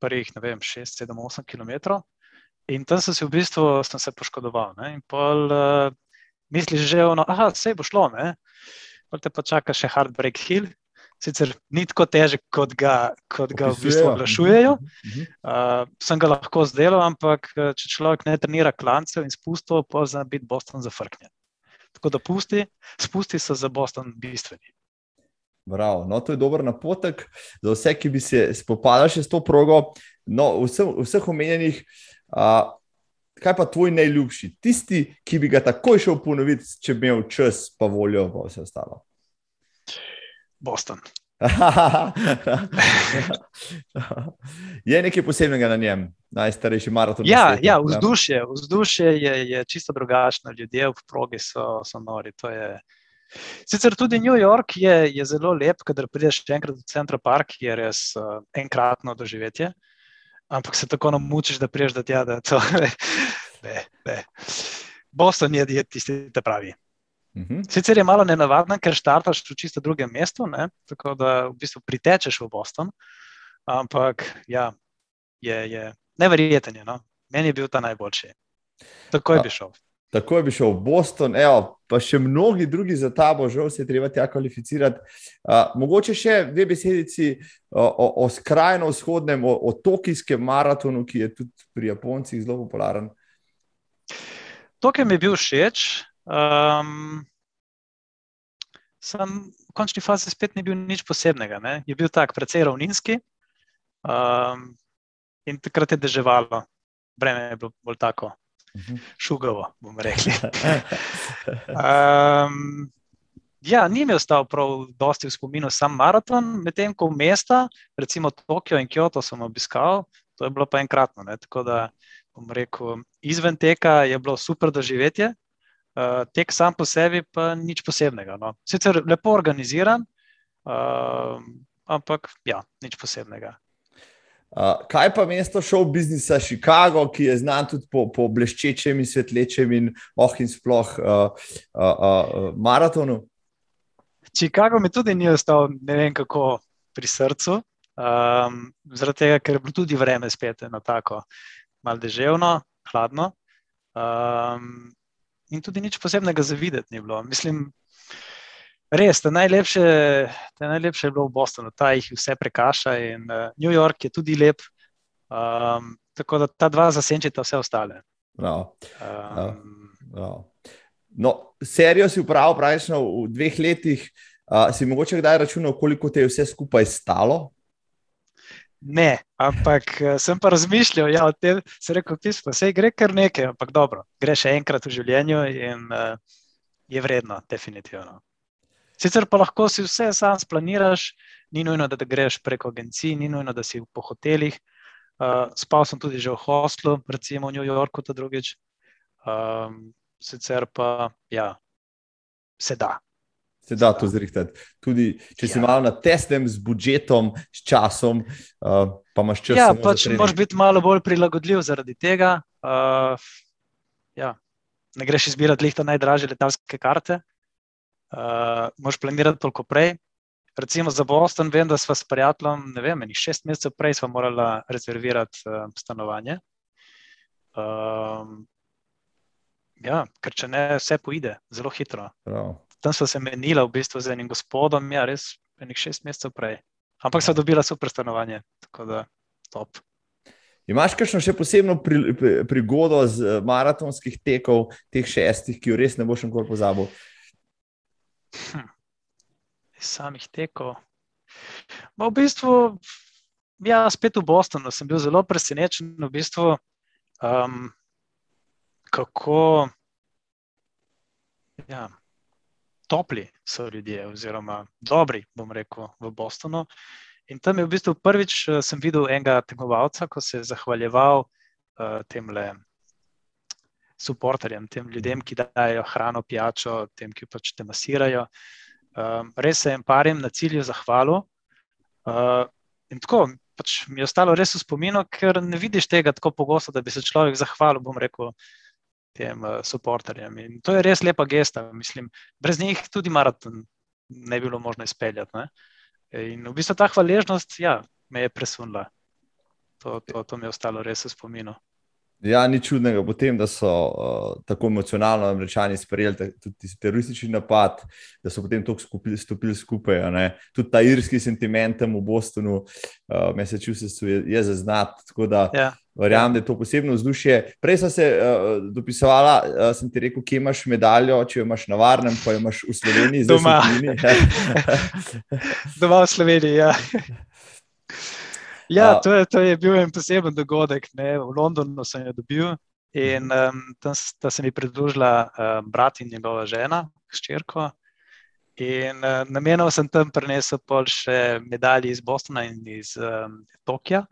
prvih 6, 7, 8 km. In tam sem se v bistvu sem se poškodoval. Ne? In pol uh, misliš že, da vse bo šlo, pa te pa čaka še Heartbreak Hill. Sicer ni tako težek, kot ga, kot ga v bistvu oglašujejo. Uh, sem ga lahko zdelal, ampak če človek ne trenira klancev in spustov, pa zna biti Boston zafrknjen. Tako da pusti, spusti so za Boston bistveni. Bravo. No, to je dober napotek za vse, ki bi se spopadali s to progo. No, vseh, vseh omenjenih, uh, kaj pa tvoj najljubši, tisti, ki bi ga takoj šel ponoviti, če bi imel čas, pa voljo, pa vse ostalo. Boston. je nekaj posebnega na njem, najstarejši maraton? Ja, ja vzdušje, vzdušje je, je čisto drugačno, ljudje v progi so, so nori. Je... Sicer tudi New York je, je zelo lep, kader prideš še enkrat v Central Park, je res uh, enkratno doživetje, ampak se tako namučiš, da priješ do tja, da to ne. ne. Boston je, je tisti, ki pravi. Uhum. Sicer je malo nenavadno, ker štartaš v čisto drugem mestu, ne? tako da v bistvu pritečeš v Boston. Ampak ja, je, je neverjeten. Je, no? Meni je bil ta najboljši. Tako je bi šel. Tako je bi šel v Boston, Evo, pa še mnogi drugi za tabo, žal se je treba tja kvalificirati. Uh, mogoče še dve besedici o, o, o skrajno vzhodnem, o, o tokijskem maratonu, ki je tudi pri Japoncih zelo popularen. Tokaj mi je bil všeč. Um, sam v končni fazi spet ni bil nič posebnega. Ne? Je bil tak, precej ravninski um, in takrat je deževalo, breme je bilo bolj tako. Mhm. Šugavo, bomo rekli. Um, ja, ni mi ostal prav dosti v spominu sam maraton, medtem ko mesta, recimo Tokio in Kyoto, sem obiskal, to je bilo pa enkratno. Ne? Tako da, bom rekel, izven teka je bilo super doživetje, Uh, tek sam po sebi pa nič posebnega. No. Sicer lepo organiziran, uh, ampak ja, nič posebnega. Uh, kaj pa mesto show biznisa Chicago, ki je znan tudi po, po bleščečem in svetlečem in oh in sploh uh, uh, uh, maratonu? Chicago mi tudi ni ostal ne vem kako pri srcu, um, zaradi tega, ker je bilo tudi vreme spet na tako malo deževno, hladno. Um, in tudi nič posebnega za videti ni bilo. Mislim, res, te najlepše, te najlepše je bilo v Bostonu, ta jih vse prekaša in uh, New York je tudi lep. Um, tako da ta dva zasenčita vse ostale. No. Um, no. No, serijo si upravil pravično v dveh letih. Uh, si mogoče kdaj računal, koliko te je vse skupaj stalo? Ne, ampak eh, sem pa razmišljal, da ja, je vse rekel, pismo, vse gre kar nekaj, ampak dobro, gre še enkrat v življenju in uh, je vredno, definitivno. Sicer pa lahko si vse sam splaniraš, ni nujno, da, da greš preko agencij, ni nujno, da si po hotelih. Uh, spal sem tudi že v hostlu, recimo v New Yorku, ta drugič. Um, sicer pa, ja, se da, se da to zrihtati. Tudi če si ja. malo na testem z budžetom, s časom, uh, pa imaš čas. Ja, pač moraš biti malo bolj prilagodljiv zaradi tega. Uh, ja. Ne greš izbirati lehta najdražje letalske karte, uh, moš planirati toliko prej. Recimo za Boston, vem, da smo s prijateljem, ne vem, nekaj šest mesecev prej smo morali rezervirati uh, stanovanje. Um, ja, ker če ne, vse poide zelo hitro. Prav tam so se menila v bistvu z enim gospodom, ja, res nekaj šest mesecev prej. Ampak so dobila super stanovanje, tako da top. Imaš kakšno še posebno pri, pri, prigodo z eh, maratonskih tekov, teh šestih, ki jo res ne boš nikoli pozabil? Hm. Samih tekov. Ma v bistvu, ja, spet v Bostonu sem bil zelo presenečen, v bistvu, um, kako. Ja, topli so ljudje, oziroma dobri, bom rekel, v Bostonu. In tam je v bistvu prvič uh, sem videl enega tekmovalca, ko se je zahvaljeval uh, tem le podporterjem, tem ljudem, ki dajo hrano, pijačo, tem, ki pač te masirajo. Um, res se jim parim na cilju zahvalo. Uh, in tako pač mi je ostalo res v spominu, ker ne vidiš tega tako pogosto, da bi se človek zahvalil, bom rekel, tem uh, podporterjem. In to je res lepa gesta. Mislim, brez njih tudi maraton ne bi bilo možno izpeljati. Ne? In v bistvu ta hvaležnost ja, me je presunila. To, to, to mi je ostalo res v spominu. Ja, ni čudnega potem, da so uh, tako emocionalno američani sprejeli tudi teroristični napad, da so potem tako skupili, stopili skupaj. Tudi ta irski sentiment v Bostonu, uh, Massachusettsu, je, je zaznat. Tako da ja. verjamem, da je to posebno vzdušje. Prej sem se uh, dopisovala, uh, sem ti rekel, kje imaš medaljo, če jo imaš na varnem, pa jo imaš v Sloveniji. Doma. Doma v Sloveniji, ja. Ja, to je, to je bil en poseben dogodek. Ne. V Londonu sem jo dobil in um, tam, tam se mi pridružila um, brat in njegova žena, ščirko. In uh, namenil sem tam prenesel pol še medalje iz Bostona in iz um, Tokija.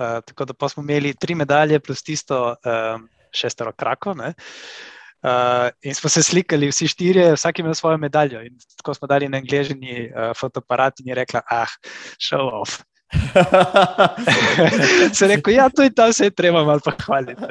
Uh, tako da smo imeli tri medalje, plus tisto um, šestero krako. Uh, in smo se slikali, vsi štirje, vsak ima svojo medaljo. In tako smo dali na angližni uh, fotoaparat in je rekla: Ah, show off. se rekel, ja, to je ta, se je treba malo pohvaliti.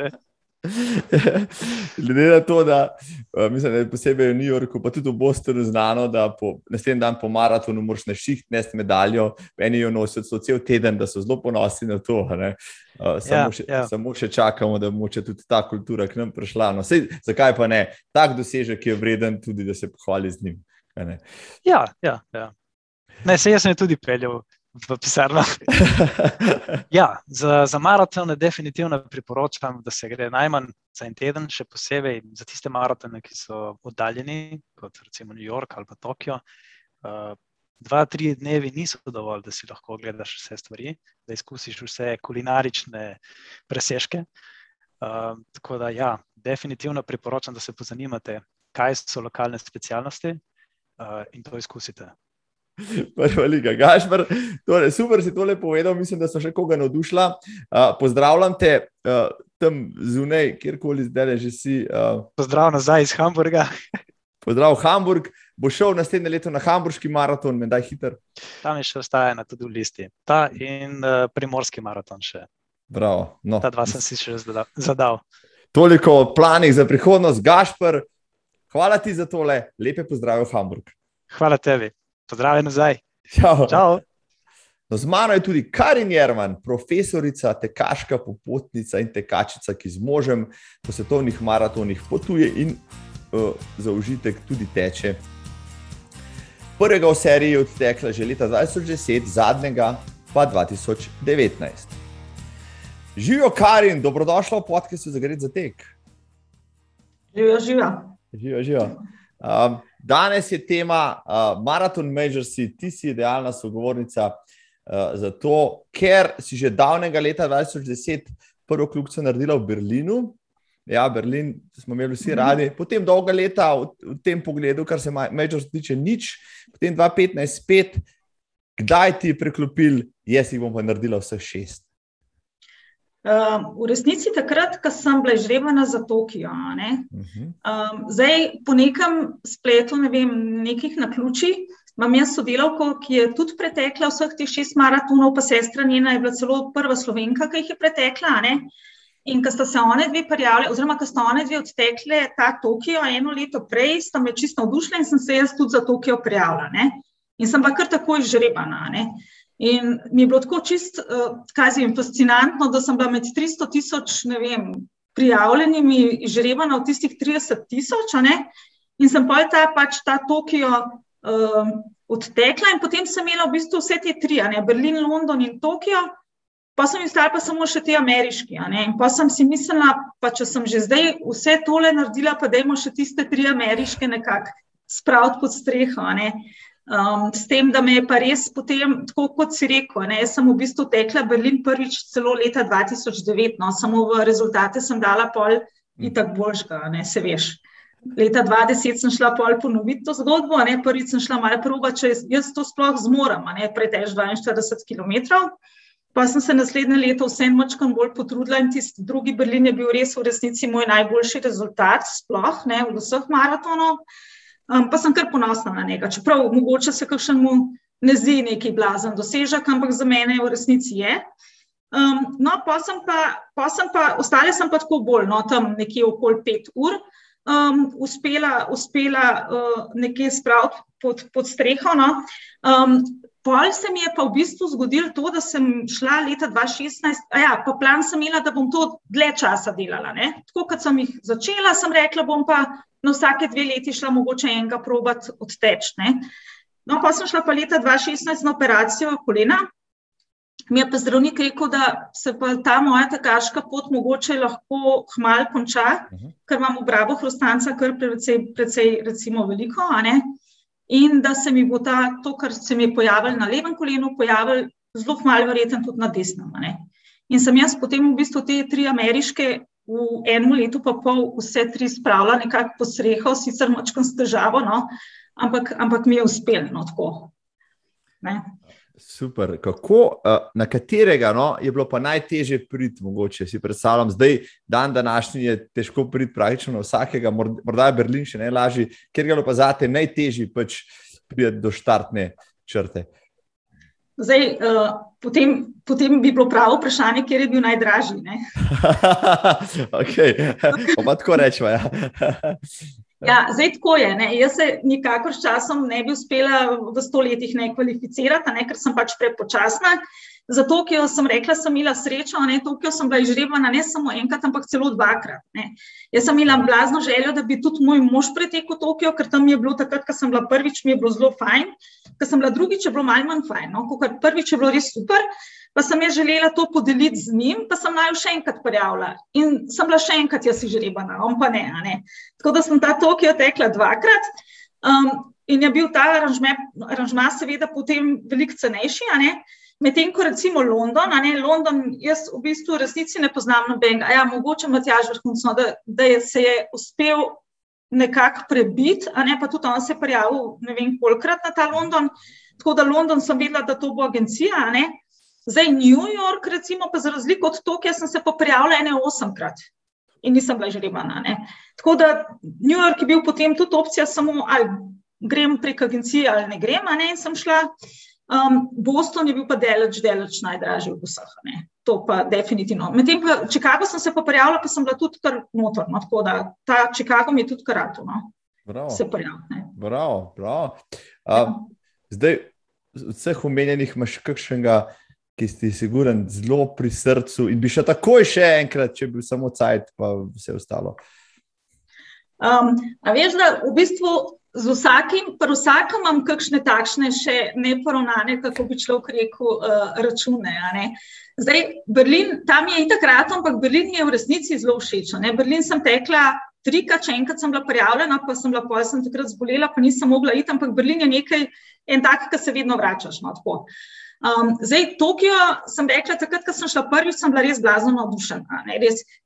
Glede na to, da, uh, mislim, da je posebej v New Yorku, pa tudi v Bostonu znano, da po naslednji dan po maratonu moraš na šiht nesti medaljo, meni jo nosijo cel teden, da so zelo ponosni na to. Uh, samo, ja, še, ja. samo še čakamo, da bo tudi ta kultura k nam prišla. No, sej, zakaj pa ne? Tak dosežek je vreden tudi, da se pohvali z njim. Ja, ja, ja. Ne, se jaz sem tudi peljal v pisarno. ja, za, za maratone definitivno priporočam, da se gre najmanj za en teden, še posebej za tiste maratone, ki so oddaljeni, kot recimo New York ali pa Tokio. Uh, dva, tri dnevi niso dovolj, da si lahko ogledaš vse stvari, da izkusiš vse kulinarične presežke. Uh, tako da, ja, definitivno priporočam, da se pozanimate, kaj so lokalne specialnosti uh, in to izkusite. Prva liga, Gašpr, torej, super si tole povedal, mislim, da so še koga navdušila. Uh, pozdravljam te uh, tam zunaj, kjerkoli zdaj že si. Uh, Pozdrav nazaj iz Hamburga. Pozdrav, Hamburg. Bo šel naslednje leto na Hamburški maraton, me daj hiter. Tam je še ostaje na tudi v listi. Ta in uh, primorski maraton še. Bravo. No. Ta dva sem si še zadal. Toliko o planih za prihodnost, Gašpr. Hvala ti za tole, lepe pozdrave v Hamburg. Hvala tebi. Pozdravljen nazaj. Čau. Čau. No, z mano je tudi Karin Jerman, profesorica, tekaška popotnica in tekačica, ki z možem po svetovnih maratonih potuje in uh, za užitek tudi teče. Prvega v seriji je odtekla že leta 2010, zadnjega pa 2019. Živijo, Karin, dobrodošla v podkastu za Gred za tek. Živijo, živijo. živijo, živijo. Um, Danes je tema uh, Marathon Majors, ti si idealna sogovornica uh, za to, ker si že davnega leta 2010 prvo kljubico naredila v Berlinu. Ja, Berlin smo imeli vsi mhm. radi, potem dolga leta v, v tem pogledu, kar se Majors tiče, nič, potem 2015, spet, kdaj ti je preklopil, jaz jih bom pa naredila vseh šest. Um, v resnici takrat, ko sem bila žrebana za Tokio. Um, zdaj, po nekem spletu, ne vem, nekih na ključi, imam jaz sodelavko, ki je tudi pretekla vseh teh šest maratonov, pa sestra njena je bila celo prva slovenka, ki jih je pretekla. Ne? In ko sta se one dve prijavili, oziroma ko sta one dve odtekle ta Tokio eno leto prej, sta me čisto navdušila in sem se jaz tudi za Tokio prijavila. Ne? In sem pa kar takoj žrebana. Ne? In mi je bilo tako čist, uh, kaj zim, fascinantno, da sem bila med 300 tisoč, ne vem, prijavljenimi, žrebana v tistih 30 tisoč, in sem pa ta, pač ta Tokio uh, odtekla, in potem sem imela v bistvu vse te tri, ne, Berlin, London in Tokio, pa sem jim stala pa samo še te ameriški. In pa sem si mislila, pa če sem že zdaj vse tole naredila, pa dajmo še tiste tri ameriške nekako spraviti pod streho. Um, s tem, da me je pa res potem, tako kot si rekel, ne, jaz sem v bistvu tekla Berlin prvič celo leta 2009, no, samo v rezultate sem dala pol in tako boljšega, ne se veš. Leta 2010 sem šla pol ponoviti to zgodbo, ne, prvič sem šla malo proba, če jaz to sploh zmorem, ne, pretež 42 km. Pa sem se naslednje leto vsem močkam bolj potrudila in tisti drugi Berlin je bil res v resnici moj najboljši rezultat, sploh ne v vseh maratonov. Um, pa sem kar ponosna na njega. Čeprav mogoče se kakšnemu ne zdi neki blazen dosežek, ampak za mene v resnici je. Um, no, pa sem pa, pa sem pa, ostale sem pa tako bolj, no, tam nekje okoli pet ur, um, uspela, uspela uh, nekje spraviti pod, pod streho. No. Um, Pol se mi je pa v bistvu zgodilo to, da sem šla leta 2016, a ja, pa plan sem imela, da bom to dlje časa delala. Ne? Tako kot sem jih začela, sem rekla, bom pa na vsake dve leti šla mogoče enega probat odteč. Ne? No, pa sem šla pa leta 2016 na operacijo kolena. Mi je pa zdravnik rekel, da se pa ta moja tekaška pot mogoče lahko hmal konča, uh -huh. ker imam obrabo hrustanca kar precej, precej recimo veliko, a ne? In da se mi bo ta, to, kar se mi je pojavilo na levem kolenu, pojavilo zelo malo, verjetno tudi na desnem. In sem jaz potem v bistvu te tri ameriške v enem letu, pa pol, vse tri spravila nekako po streho, sicer močkam s težavo, no, ampak, ampak mi je uspelo no, tako. Ne. Super. Kako, na katerega no, je bilo pa najtežje priti, mogoče si predstavljam, zdaj, dan današnji je težko priti praktično na vsakega, morda je Berlin še najlažji, ker bilo pa zate najtežje pač priti do štartne črte. Zdaj, uh, potem, potem bi bilo pravo vprašanje, kje je bil najdražji. okay. Pa tako rečemo. Ja. Ja, zdaj tako je. Ne. Jaz se nikakor s časom ne bi uspela v stoletjih ne kvalificirati, ne, ker sem pač prepočasna. Zato, ki jo sem rekla, sem imela srečo, ne to, ki jo sem bila izžrebana ne samo enkrat, ampak celo dvakrat. Ne. Jaz sem imela blazno željo, da bi tudi moj mož pretekel Tokio, ker tam je bilo takrat, ko sem bila prvič, mi je bilo zelo fajn, ker sem bila drugič, je bilo malj manj fajn. No. Prvič je bilo res super, pa sem jaz želela to podeliti z njim, pa sem naj še enkrat prijavila. In sem bila še enkrat jaz izžrebana, on pa ne, ne. Tako da sem ta Tokio tekla dvakrat. Um, in je bil ta aranžma, seveda, potem veliko cenejši. Medtem ko recimo London, ne, London, jaz v bistvu resnici ne poznam nobenega, ja, mogoče Matjaž vrhunsko, da, da je se je uspel nekako prebiti, a ne pa tudi on se je prijavil ne vem kolikrat na ta London, tako da London sem vedela, da to bo agencija, a ne. Zdaj, New York, recimo, pa za razliko od Tokija, sem se pa prijavila ene osemkrat in nisem bila žrebana. Ne. Tako da New York je bil potem tudi opcija, samo ali grem prek agencije ali ne grem, ne, in sem šla. Um, Boston je bil pa deleč, deleč najdražji od vseh. Ne. To pa definitivno. Medtem pa Chicago sem se pa prijavila, pa sem bila tudi kar motorna. No, tako da ta Chicago mi je tudi karatu. No. Bravo. Se prijavila. Bravo, bravo. Uh, zdaj, vseh omenjenih imaš kakšnega ki si siguren, zelo pri srcu in bi še takoj še enkrat, če bi bil samo cajt, pa vse ostalo. Um, a veš, da v bistvu z vsakim, pri vsakem imam kakšne takšne še neporovnane, kako bi človek rekel, uh, račune. Zdaj, Berlin, tam je itak rad, ampak Berlin mi je v resnici zelo všeč. Berlin sem tekla. Trikrat, če enkrat sem bila prijavljena, pa sem bila pol, sem takrat zbolela, pa nisem mogla iti, ampak Berlin je nekaj, en tak, ki se vedno vračaš. No, Um, zdaj, Tokio, sem rekla, takrat, ko sem šla prvič, sem bila res blazno navdušena.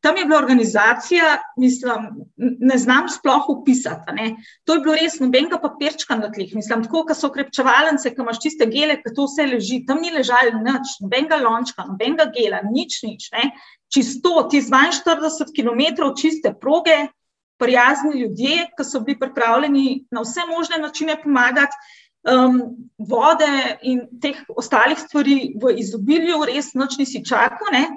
Tam je bila organizacija, mislim, ne znam sploh upisati. Ne. To je bilo res nobenega papirčka na tleh. Mislim, tako, ko so ukrepčevalnice, ko imaš čiste gele, ko to vse leži, tam ni ležalo nič, nobenega lončka, nobenega gela, nič, nič. Ne. Čisto, ti 42 km čiste proge, prijazni ljudje, ki so bili pripravljeni na vse možne načine pomagati um, vode in teh ostalih stvari v izobilju, res noč nisi čakal. Ne?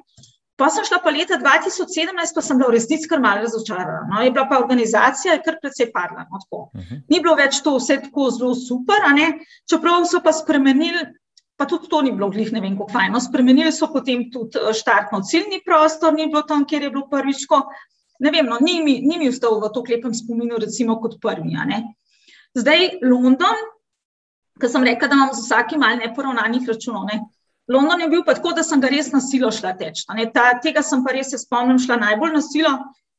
Pa sem šla pa leta 2017, pa sem bila v resnici kar malo razočarana. No, je bila pa organizacija, kar precej padla. No, uh mhm. -huh. Ni bilo več to vse tako zelo super, čeprav so pa spremenili, pa tudi to ni bilo glih ne vem kako fajno. Spremenili so potem tudi eh, štartno ciljni prostor, ni bilo tam, kjer je bilo prvič. Ne vem, no, ni mi, ni mi vstal v to klepem spominu, recimo kot prvi. Zdaj London, ker sem rekla, da imam z vsakim malce neporavnanih računov. Ne. London je bil pa tako, da sem ga res na silo šla teč. Ta, tega sem pa res se spomnim, šla najbolj na silo.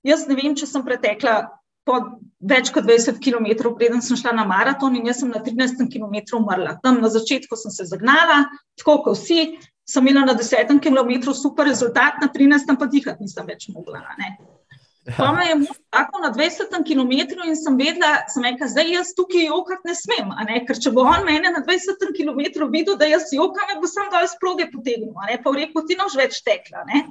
Jaz ne vem, če sem pretekla po več kot 20 km, preden sem šla na maraton in jaz sem na 13 km umrla. Tam na začetku sem se zagnala, tako kot vsi, sem imela na 10 km super rezultat, na 13 pa dihati nisem več mogla. Ne. Me je mož tako na 20 km in sem vedela, sem rekla, zdaj jaz tukaj jokati ne smem, ne? ker če bo on mene na 20 km videl, da jaz jokam, bo sam dol sproge potegnil, ne? pa v reku ti nož več tekla. Ne?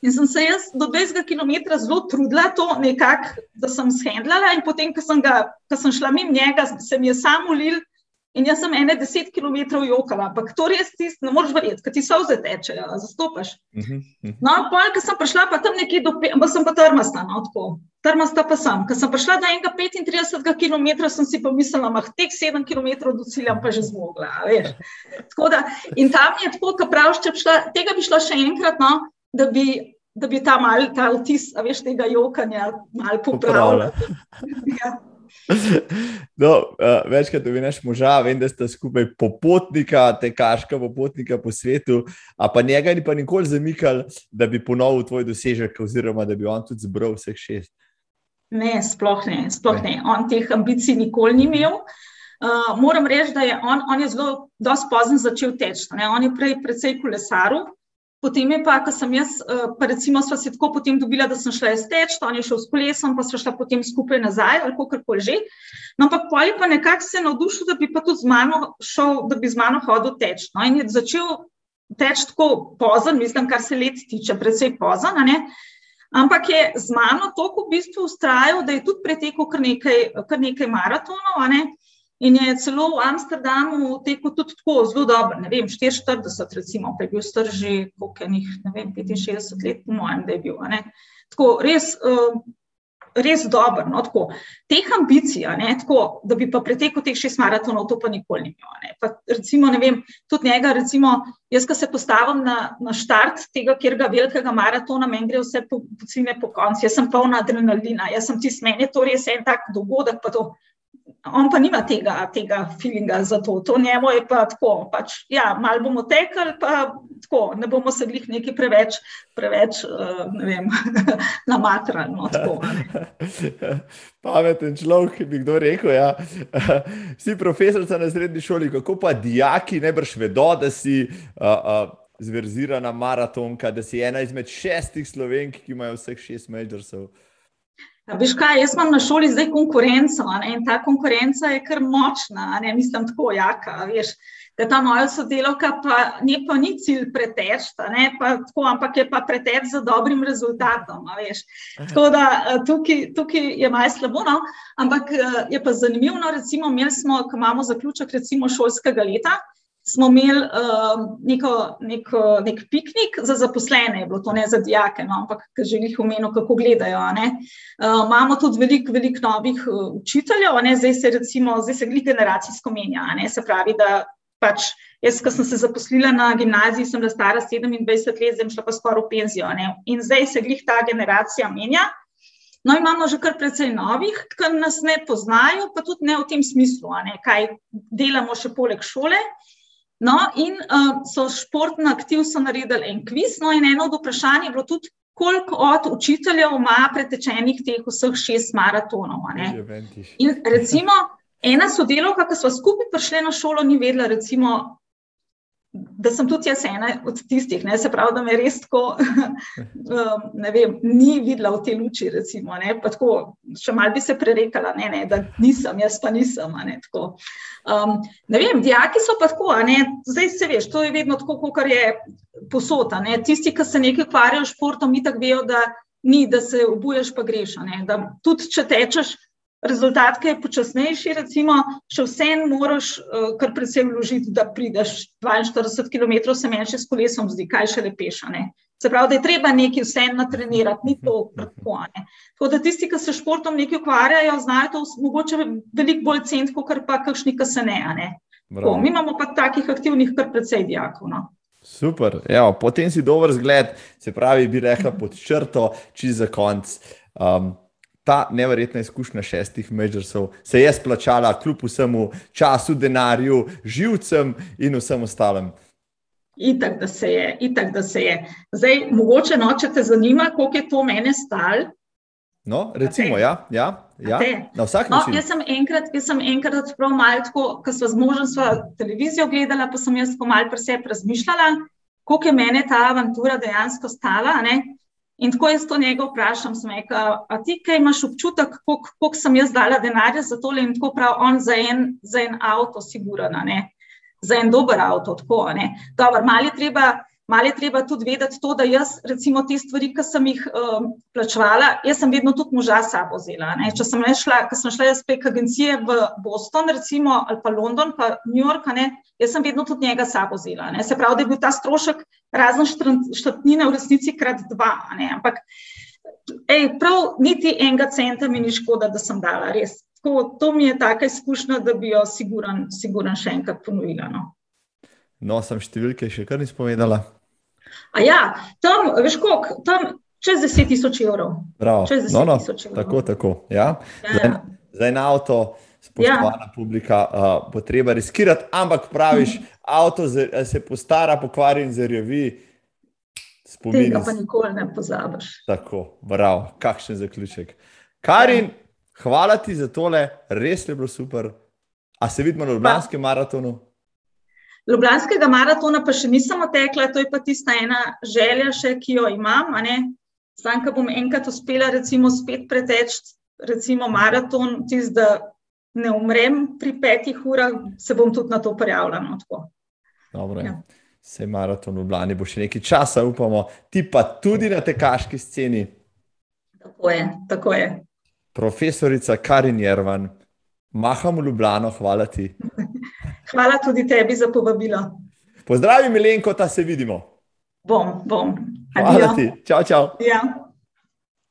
In sem se jaz do 20 km zelo trudila, to nekako, da sem shendlala, in potem, ko sem, ga, ko sem šla mimo njega, se mi je samo ulil. In jaz sem ene deset km jokala, ampak to res ti ne moreš verjeti, ker ti so vse tečejo, zastopaš. Uh -huh, uh -huh. No, pol, ko sem prišla pa tam nekje do, pa sem pa trmasta, no, tako. Trmasta pa sem. Ko sem prišla do enega 35 km, sem si pomislila, da teh 7 km do cilja pa že zmogla, veš. Tako da, in tam je tako, ko praviš, če bi šla, tega bi šla še enkrat, no, da bi, da bi ta mal, ta vtis, veš, tega jokanja mal popravila. ja. No, uh, večkrat vidiš moža, vem, da sta skupaj popotnika, te kaška popotnika po svetu, a pa njega ni pa nikoli zamikal, da bi ponovil tvoj dosežek, oziroma da bi on tudi zbral vseh šest. Ne, sploh ne, sploh ne. On teh ambicij nikoli ni imel. Uh, moram reči, da je on, on je zelo pozno začel teči. On je prej precej kolesaril, Potem je pa, ko sem jaz, eh, pa recimo, sva se tako potem dobila, da sem šla jaz teč, on je šel s kolesom, pa sva šla potem skupaj nazaj ali kako koli že. No, ampak poli pa nekako se navdušil, da bi pa tudi z mano šel, da bi z mano hodil teč. No, in je začel teč tako pozan, mislim, kar se let tiče, predvsej pozan, ne? Ampak je z mano toliko v bistvu ustrajal, da je tudi pretekel kar nekaj, kar nekaj maratonov, ne? In je celo v Amsterdamu tekel tudi tako zelo dobro, ne vem, 44, recimo, pa je bil star že pokojnih, ne vem, 65 let, po mojem, da je bil. Tako res, uh, res dobro. No, tako. Teh ambicij, ne, tako, da bi pa pretekel teh šest maratonov, to pa nikoli ni. Pa, recimo, ne vem, tudi njega, recimo, jaz, ko se postavim na, na štart tega, kjer ga velikega maratona, meni gre vse po, po, po koncu, jaz sem polna adrenalina, jaz sem ti smen, je to res en tak dogodek, pa to on pa nima tega, tega feelinga za to. To njemu je pa tako, pač, ja, malo bomo tekli, pa tako, ne bomo se glih neki preveč, preveč uh, ne vem, namatrali. No, Pameten človek, bi kdo rekel. Ja. Si profesorica na srednji šoli, kako pa dijaki najbrž vedo, da si. Uh, uh, Zverzirana maratonka, da si ena izmed šestih slovenk, ki imajo vseh šest majorov. Ja, veš kaj, jaz imam na šoli zdaj konkurenco ne, in ta konkurenca je kar močna, ne mislim tako jaka. Veš, da ta moja sodelovka pa ni, pa ni cilj pretečta, ne, pa tako, ampak je pa preteč za dobrim rezultatom. Veš. Tako da eh, tukaj, tukaj je malo slabo, no, ampak eh, je pa zanimivo, no, recimo, imeli smo, ko imamo zaključek recimo šolskega leta smo imeli uh, neko, neko, nek piknik za zaposlene, bilo to ne za dijake, no, ampak že jih omenil, kako gledajo. Uh, imamo tudi veliko velik novih uh, učiteljev, ne, zdaj se recimo, zdaj se glih generacijsko menja. Se pravi, da pač jaz, ko sem se zaposlila na gimnaziji, sem bila stara 27 let, zdaj šla pa skoraj v penzijo. Ne, in zdaj se glih ta generacija menja. No, imamo že kar precej novih, ki nas ne poznajo, pa tudi ne v tem smislu, ne, kaj delamo še poleg šole. No, in uh, so športno aktiv so naredili en kviz. No, in eno od vprašanj je bilo tudi, koliko od učiteljev ima pretečenih teh vseh šest maratonov. In recimo, ena sodelovka, ki smo skupaj prišli na šolo, ni vedela, recimo, da sem tudi jaz ena od tistih, ne, se pravi, da me res tako, um, ne vem, ni videla v tej luči, recimo, ne, pa tako, še mal bi se prerekala, ne, ne, da nisem, jaz pa nisem, ne, tako. Um, ne vem, dijaki so pa tako, ne, zdaj se veš, to je vedno tako, kot je posota, ne, tisti, ki se nekaj ukvarjajo s športom, mi tako vejo, da ni, da se obuješ pa greš, ne, da tudi, če tečeš, rezultat, ki je počasnejši, recimo, še vsem moraš uh, kar predvsem vložiti, da prideš 42 km, se meni še s kolesom zdi, kaj še lepeša. Ne? Se pravi, da je treba nekaj vsem natrenirati, ni to kratko. Tako da tisti, ki se športom nekaj ukvarjajo, znajo to mogoče veliko bolj cent, kot pa kakšni, ki se ne. ne? Tako, mi imamo pa takih aktivnih kar precej dijakov. No? Super, Evo, potem si dober zgled, se pravi, bi rekla pod črto, čez za konc. Um, ta nevrjetna izkušnja šestih mežersov se je splačala, kljub vsemu času, denarju, živcem in vsem ostalem. Itak, da se je, itak, da se je. Zdaj, mogoče nočete zanima, koliko je to mene stal. No, recimo, ja, ja, ja. na vsak no, način. Jaz sem enkrat, jaz sem enkrat prav malo tako, ko smo z možem sva televizijo gledala, pa sem jaz malo pri sebi razmišljala, koliko je mene ta avantura dejansko stala. Ne? In tako jaz to njega vprašam, sem rekel, a ti kaj imaš občutek, koliko sem jaz dala denarja za tole in tako prav on za en, za en avto, sigurno, za en dober avto. Tako, Dobar, mali treba Malo je treba tudi vedeti to, da jaz, recimo, te stvari, ki sem jih um, plačevala, jaz sem vedno tudi moža sabo vzela. Ne. Če sem šla, ko sem šla jaz prek agencije v Boston, recimo, ali pa London, pa New York, ne, jaz sem vedno tudi njega sabo vzela. Ne. Se pravi, da je bil ta strošek razen štatnine v resnici krat dva. Ne. Ampak, ej, prav niti enega centa mi ni škoda, da sem dala, res. Tako, to mi je taka izkušnja, da bi jo siguran, siguran še enkrat ponovila. No. No, sem številke še kar nisem povedala. A ja, tam, veš, koliko, tam čez 10 tisoč evrov. Prav, čez 10 no, no, tisoč evrov. Tako, tako. Ja. Ja, ja. Za en avto, spoštovana ja. publika, uh, bo treba riskirati, ampak praviš, mm. avto se postara, pokvari in zarjavi. Spomini. Tega pa nikoli ne pozabiš. Tako, prav, kakšen zaključek. Karin, ja. hvala ti za tole, res je bilo super. A se vidimo na Ljubljanskem maratonu? Ljubljanskega maratona pa še nisem otekla, to je pa tista ena želja, še, ki jo imam. Sam, ko bom enkrat uspela, recimo, spet preteči, recimo, maraton, tist, da ne umrem pri petih urah, se bom tudi na to prijavila. No, Dobro, ja. se maraton v Ljubljani bo še nekaj časa, upamo, ti pa tudi na tekaški sceni. Tako je, tako je. Profesorica Karin Jervan, maham v Ljubljano, hvala ti. Hvala tudi tebi za povabilo. Pozdravi, Milenko, da se vidimo. Bom, bom. Hvala ti. Čau, čau. Ja.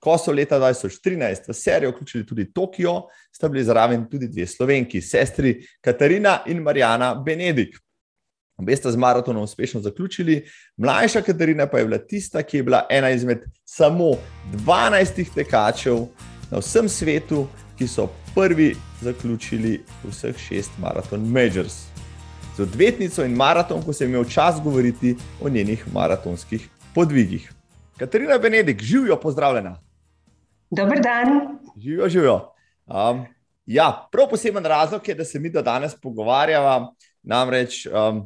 Ko so leta 2013 v serijo vključili tudi Tokio, sta bili zraven tudi dve slovenki, sestri Katarina in Marijana Benedik. Obe sta z maratonom uspešno zaključili, mlajša Katarina pa je bila tista, ki je bila ena izmed samo 12 tekačev na vsem svetu, ki so prvi zaključili vseh šest maraton majors. Z odvetnico in maratonko sem imel čas govoriti o njenih maratonskih podvigih. Katarina Benedik, živijo, pozdravljena. Dober dan. Živijo, živijo. Um, ja, prav poseben razlog je, da se mi da danes pogovarjava. Namreč, um,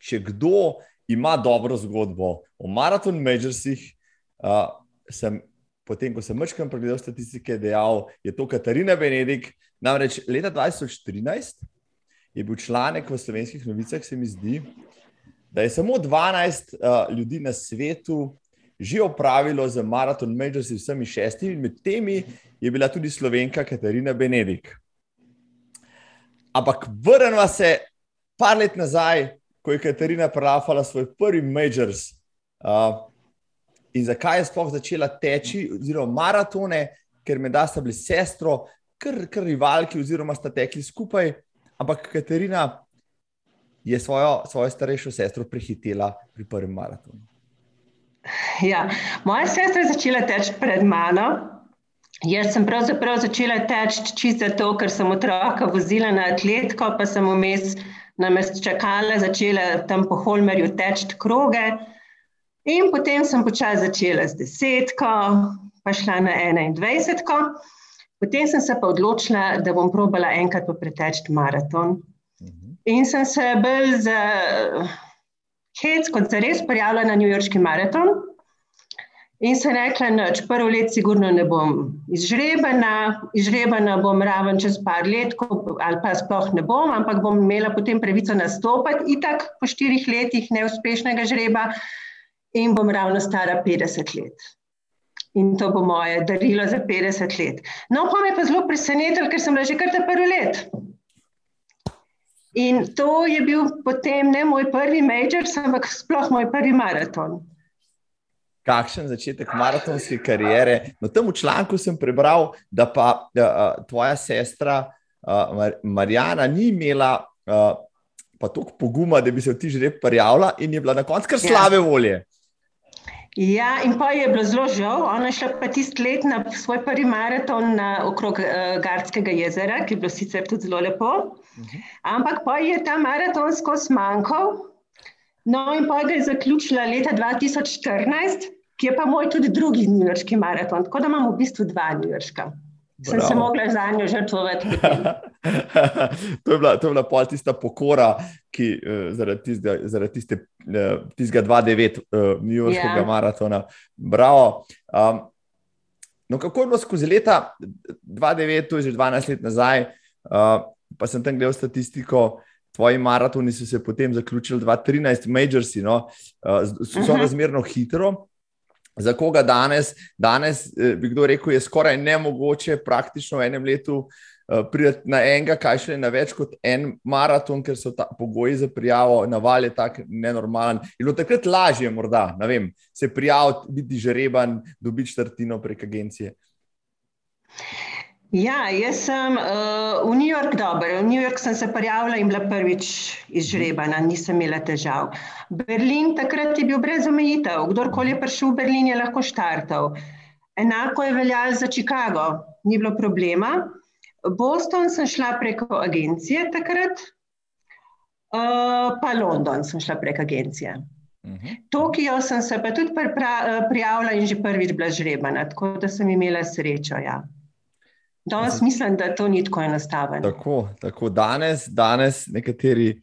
če kdo ima dobro zgodbo o maraton majorsih, uh, sem potem, ko sem mrčkam pregledal statistike, dejal, je to Katarina Benedik. Namreč leta 2013 je bil članek v slovenskih novicah, se mi zdi, da je samo 12 uh, ljudi na svetu že opravilo za maraton Majors z vsemi šestimi, med temi je bila tudi slovenka Katarina Benedik. Ampak vrnemo se par let nazaj, ko je Katarina prelafala svoj prvi Majors. Uh, in zakaj je sploh začela teči, oziroma maratone, ker me da sta bili sestro, kar, kar rivalki, oziroma sta tekli skupaj. Ampak Katarina je svojo, svojo starejšo sestro prehitela pri prvem maratonu. Ja, moja sestra je začela teči pred mano. Jaz sem pravzaprav začela teči čisto zato, ker sem otroka vozila na atletiko, pa sem vmes na mestu čakala, začela tam po Holmerju teči kroge. In potem sem počasi začela z desetko, pa šla na 21. Potem sem se pa odločila, da bom probala enkrat preteči maraton. In sem se bolj za hec, kot za res, prijavila na New Yorkski maraton. In sem rekla, da prvo let sigurno ne bom izžrebana, izžrebana bom raven čez par let, ali pa sploh ne bom, ampak bom imela potem pravico nastopati, itak po štirih letih neuspešnega žreba in bom ravno stara 50 let. In to bo moje darilo za 50 let. No, pa me pa zelo presenetilo, ker sem bila že kar ta prvi let. In to je bil potem ne moj prvi major, ampak sploh moj prvi maraton. Kakšen začetek maratonske kariere? Tam v članku sem prebral, da pa da, uh, tvoja sestra uh, Mar Marijana ni imela uh, pa toliko poguma, da bi se v ti že prijavila in je bila na koncu kar ja. slave volje. Ja, in pa je bilo zelo žal. Ona je šla pa tisti let na svoj prvi maraton na okrog uh, Gardskega jezera, ki je bilo sicer tudi zelo lepo. Uh -huh. Ampak pa je ta maraton skozi manjkal. No, in pa ga je zaključila leta 2014, ki je pa moj tudi drugi njujorški maraton. Tako da imam v bistvu dva njujorška. sem se mogla za njo žrtvovati. to je bila, bila pol tista pokora, ki uh, zaradi tistega, zaradi tiste, uh, tistega 2-9 uh, New Yorkskega yeah. maratona. Bravo. Um, no, kako je bilo skozi leta 2-9, to je že 12 let nazaj, uh, pa sem tam gledal statistiko. Tvoji maratoni so se potem zaključili 2013, Majorsi, no, uh, so, so razmerno hitro, za koga danes, danes eh, bi kdo rekel, je skoraj nemogoče praktično v enem letu eh, priti na enega, kaj še na več kot en maraton, ker so ta pogoji za prijavo, naval je tako nenormalen. Je bilo takrat lažje, morda, vem, se prijaviti, biti žreben, dobiti četrtino prek agencije. Ja, jaz sem uh, v New York dober. V New York sem se prijavila in bila prvič izžrebana, nisem imela težav. Berlin takrat je bil brez omejitev. Kdorkoli je prišel v Berlin, je lahko štartal. Enako je veljalo za Chicago, ni bilo problema. Boston sem šla preko agencije takrat, uh, pa London sem šla preko agencije. Uh -huh. Tokio sem se pa tudi prijavila in že prvič bila žrebana, tako da sem imela srečo. Ja. Danes mislim, da to ni tako enostavno. Tako, tako danes, danes nekateri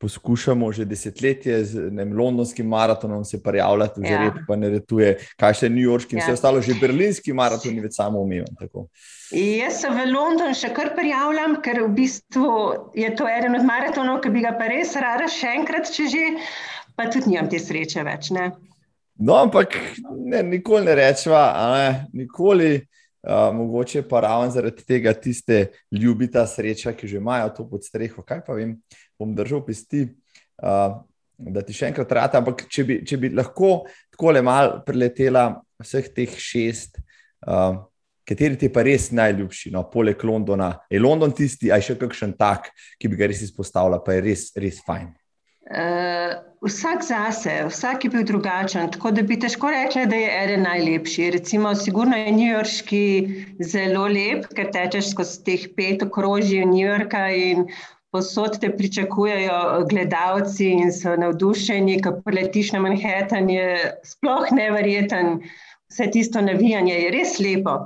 poskušamo že desetletje z nem, londonskim maratonom se prijavljati, ja. rep, pa ne retuje, kaj še New Yorkski in ja. vse ostalo, že berlinski maraton je več samo umiven. Jaz se v London še kar prijavljam, ker v bistvu je to eden od maratonov, ki bi ga pa res rada še enkrat, če že, pa tudi nimam te sreče več. Ne? No, ampak ne, nikoli ne rečeva, ne, nikoli. Uh, mogoče pa ravno zaradi tega tiste ljubita sreča, ki že imajo to pod streho. Kaj pa vem, bom držal pesti, uh, da ti še enkrat rata. Ampak če bi, če bi lahko tako le mal preletela vseh teh šest, uh, kateri ti pa res najljubši, no, poleg Londona. Je London tisti, aj še kakšen tak, ki bi ga res izpostavila, pa je res, res fajn. Uh, vsak zase, vsak je bil drugačen, tako da bi težko rekla, da je eden najlepši. Recimo, sigurno je New Yorkski zelo lep, ker tečeš skozi teh pet okrožij New Yorka in posod te pričakujejo gledalci in so navdušeni, ko preletiš na Manhattan, je sploh neverjeten. Vse tisto navijanje je res lepo.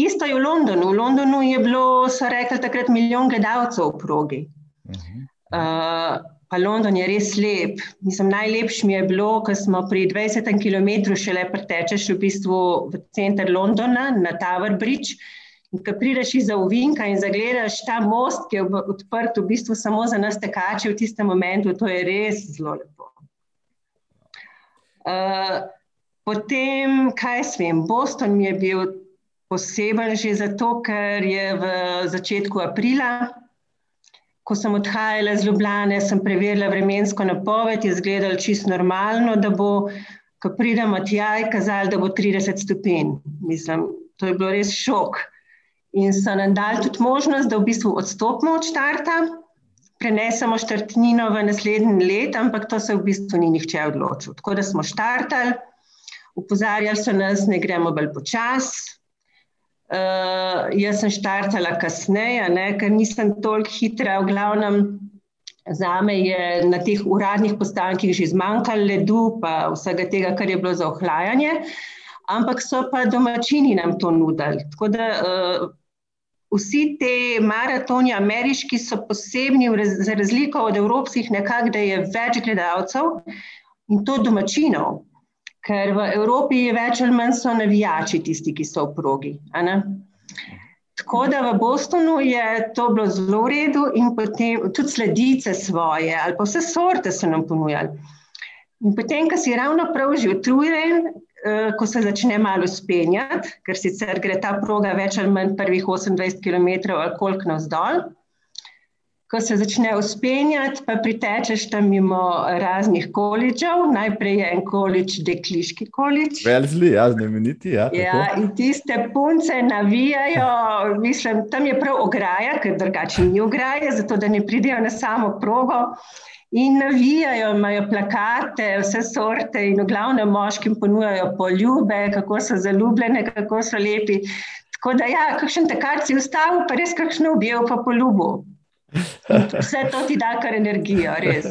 Isto je v Londonu. V Londonu je bilo, so rekli, takrat milijon gledalcev v progi. Uh -huh. Uh, pa London je res lep. Mislim, najlepši mi je bilo, ko smo pri 20 km šele pretečeš v bistvu v center Londona na Tower Bridge. In ko prideš iz Ovinka in zagledaš ta most, ki je odprt v bistvu samo za nas tekače v tistem momentu, to je res zelo lepo. Uh, potem, kaj smem, Boston mi je bil poseben že zato, ker je v začetku aprila ko sem odhajala iz Ljubljana, sem preverila vremensko napoved, je izgledalo čisto normalno, da bo, ko pridemo tja, je kazalo, da bo 30 stopinj. Mislim, to je bilo res šok. In so nam dali tudi možnost, da v bistvu odstopimo od štarta, prenesemo štartnino v naslednji let, ampak to se v bistvu ni nihče odločil. Tako da smo štartali, upozarjali so nas, ne gremo bolj počasi. Uh, jaz sem štartala kasneje, ne, ker nisem toliko hitra. V glavnem, za me je na teh uradnih postankih že zmanjkalo ledu, pa vsega tega, kar je bilo za ohlajanje. Ampak so pa domačini nam to nudili. Tako da uh, vsi te maratoni, ameriški, so posebni, za razliko od evropskih, nekako, da je več gledalcev in to domačinov ker v Evropi je več ali manj so navijači tisti, ki so v progi. Tako da v Bostonu je to bilo zelo v redu, in potem tudi sledice svoje, ali pa vse sorte so nam ponujali. In potem, ko si ravno prav že utrujen, eh, ko se začne malo spenjati, ker sicer gre ta proga več ali manj prvih 28 km ali koliko navzdol ko se začne uspenjati, pa pritečeš tam mimo raznih količev. Najprej je en količ, dekliški količ. Velzli, ja, znameniti. Ja, ja, in tiste punce navijajo, mislim, tam je prav ograja, ker drugače ni ograja, zato da ne pridejo na samo progo. In navijajo, imajo plakate, vse sorte, in v glavnem moškim ponujajo poljube, kako so zaljubljene, kako so lepi. Tako da, ja, kakšen takar si ustavil, pa res kakšno ubil, pa poljubo. Vse to ti da kar energijo, res.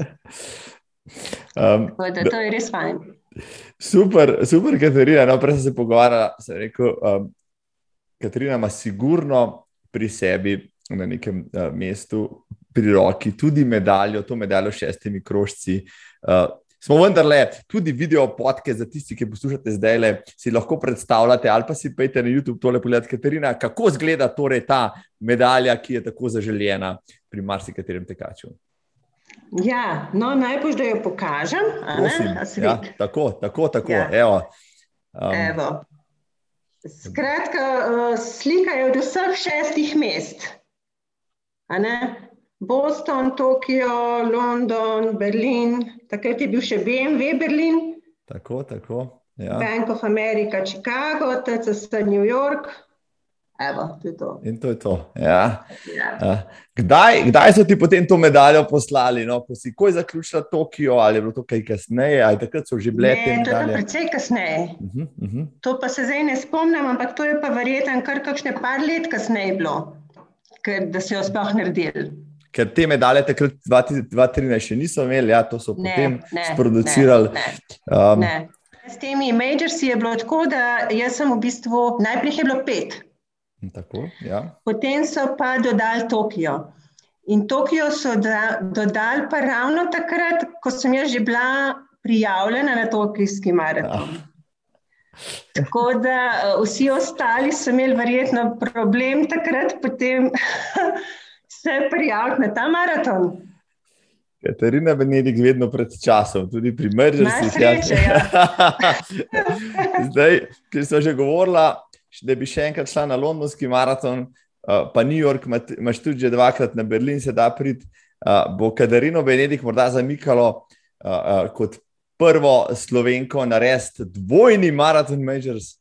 Um, da, to je res fajn. Super, super, Katarina. No, prej sem se pogovarjala, sem rekel. Um, Katarina ima sigurno pri sebi na nekem uh, mestu, pri roki, tudi medaljo, to medaljo s šestimi krožci. Uh, smo vendarle tudi video podke za tisti, ki poslušate zdaj, le si lahko predstavljate, ali pa si pejte na YouTube tole pogled, Katarina, kako izgleda torej ta medalja, ki je tako zaželjena pri marsikaterem tekaču. Ja, no, najbolj, da jo pokažem. Ja, tako, tako, tako. Ja. Evo. Um, Evo. Skratka, uh, slika je od vseh šestih mest. Boston, Tokio, London, Berlin, takrat je bil še BMW Berlin. Tako, tako. Ja. Bank of America, Chicago, TCS New York. Evo, to to. In to je to. Ja. Ja. Kdaj, kdaj so ti potem to medaljo poslali? No? Ko si ko zaključila Tokio, ali je bilo to kaj kasneje, ali takrat so že bile te medalje? To je precej kasneje. Uh -huh, uh -huh. To pa se zdaj ne spomnim, ampak to je pa verjetno kar kakšne par let kasneje bilo, ker, da se jo sploh naredili ker te medalje takrat 2013 še niso imeli, ja, to so ne, potem ne, sproducirali. Ne, ne, um, ne. S temi majorsi je bilo tako, da sem v bistvu najprej je bilo pet. Tako, ja. Potem so pa dodali Tokio. In Tokio so da, dodali pa ravno takrat, ko sem jaz že bila prijavljena na Tokijski maraton. Ja. Tako da uh, vsi ostali so imeli verjetno problem takrat, potem se prijaviti na ta maraton. Katarina Benedik, vedno pred časom, tudi pri Mržnju. Ja. Zdaj, ki smo že govorili, da bi še enkrat šla na londonski maraton, pa New York, imaš tudi že dvakrat na Berlin, se da prid. Bo Katarino Benedik morda zamikalo kot prvo slovenko narediti dvojni maraton Majors?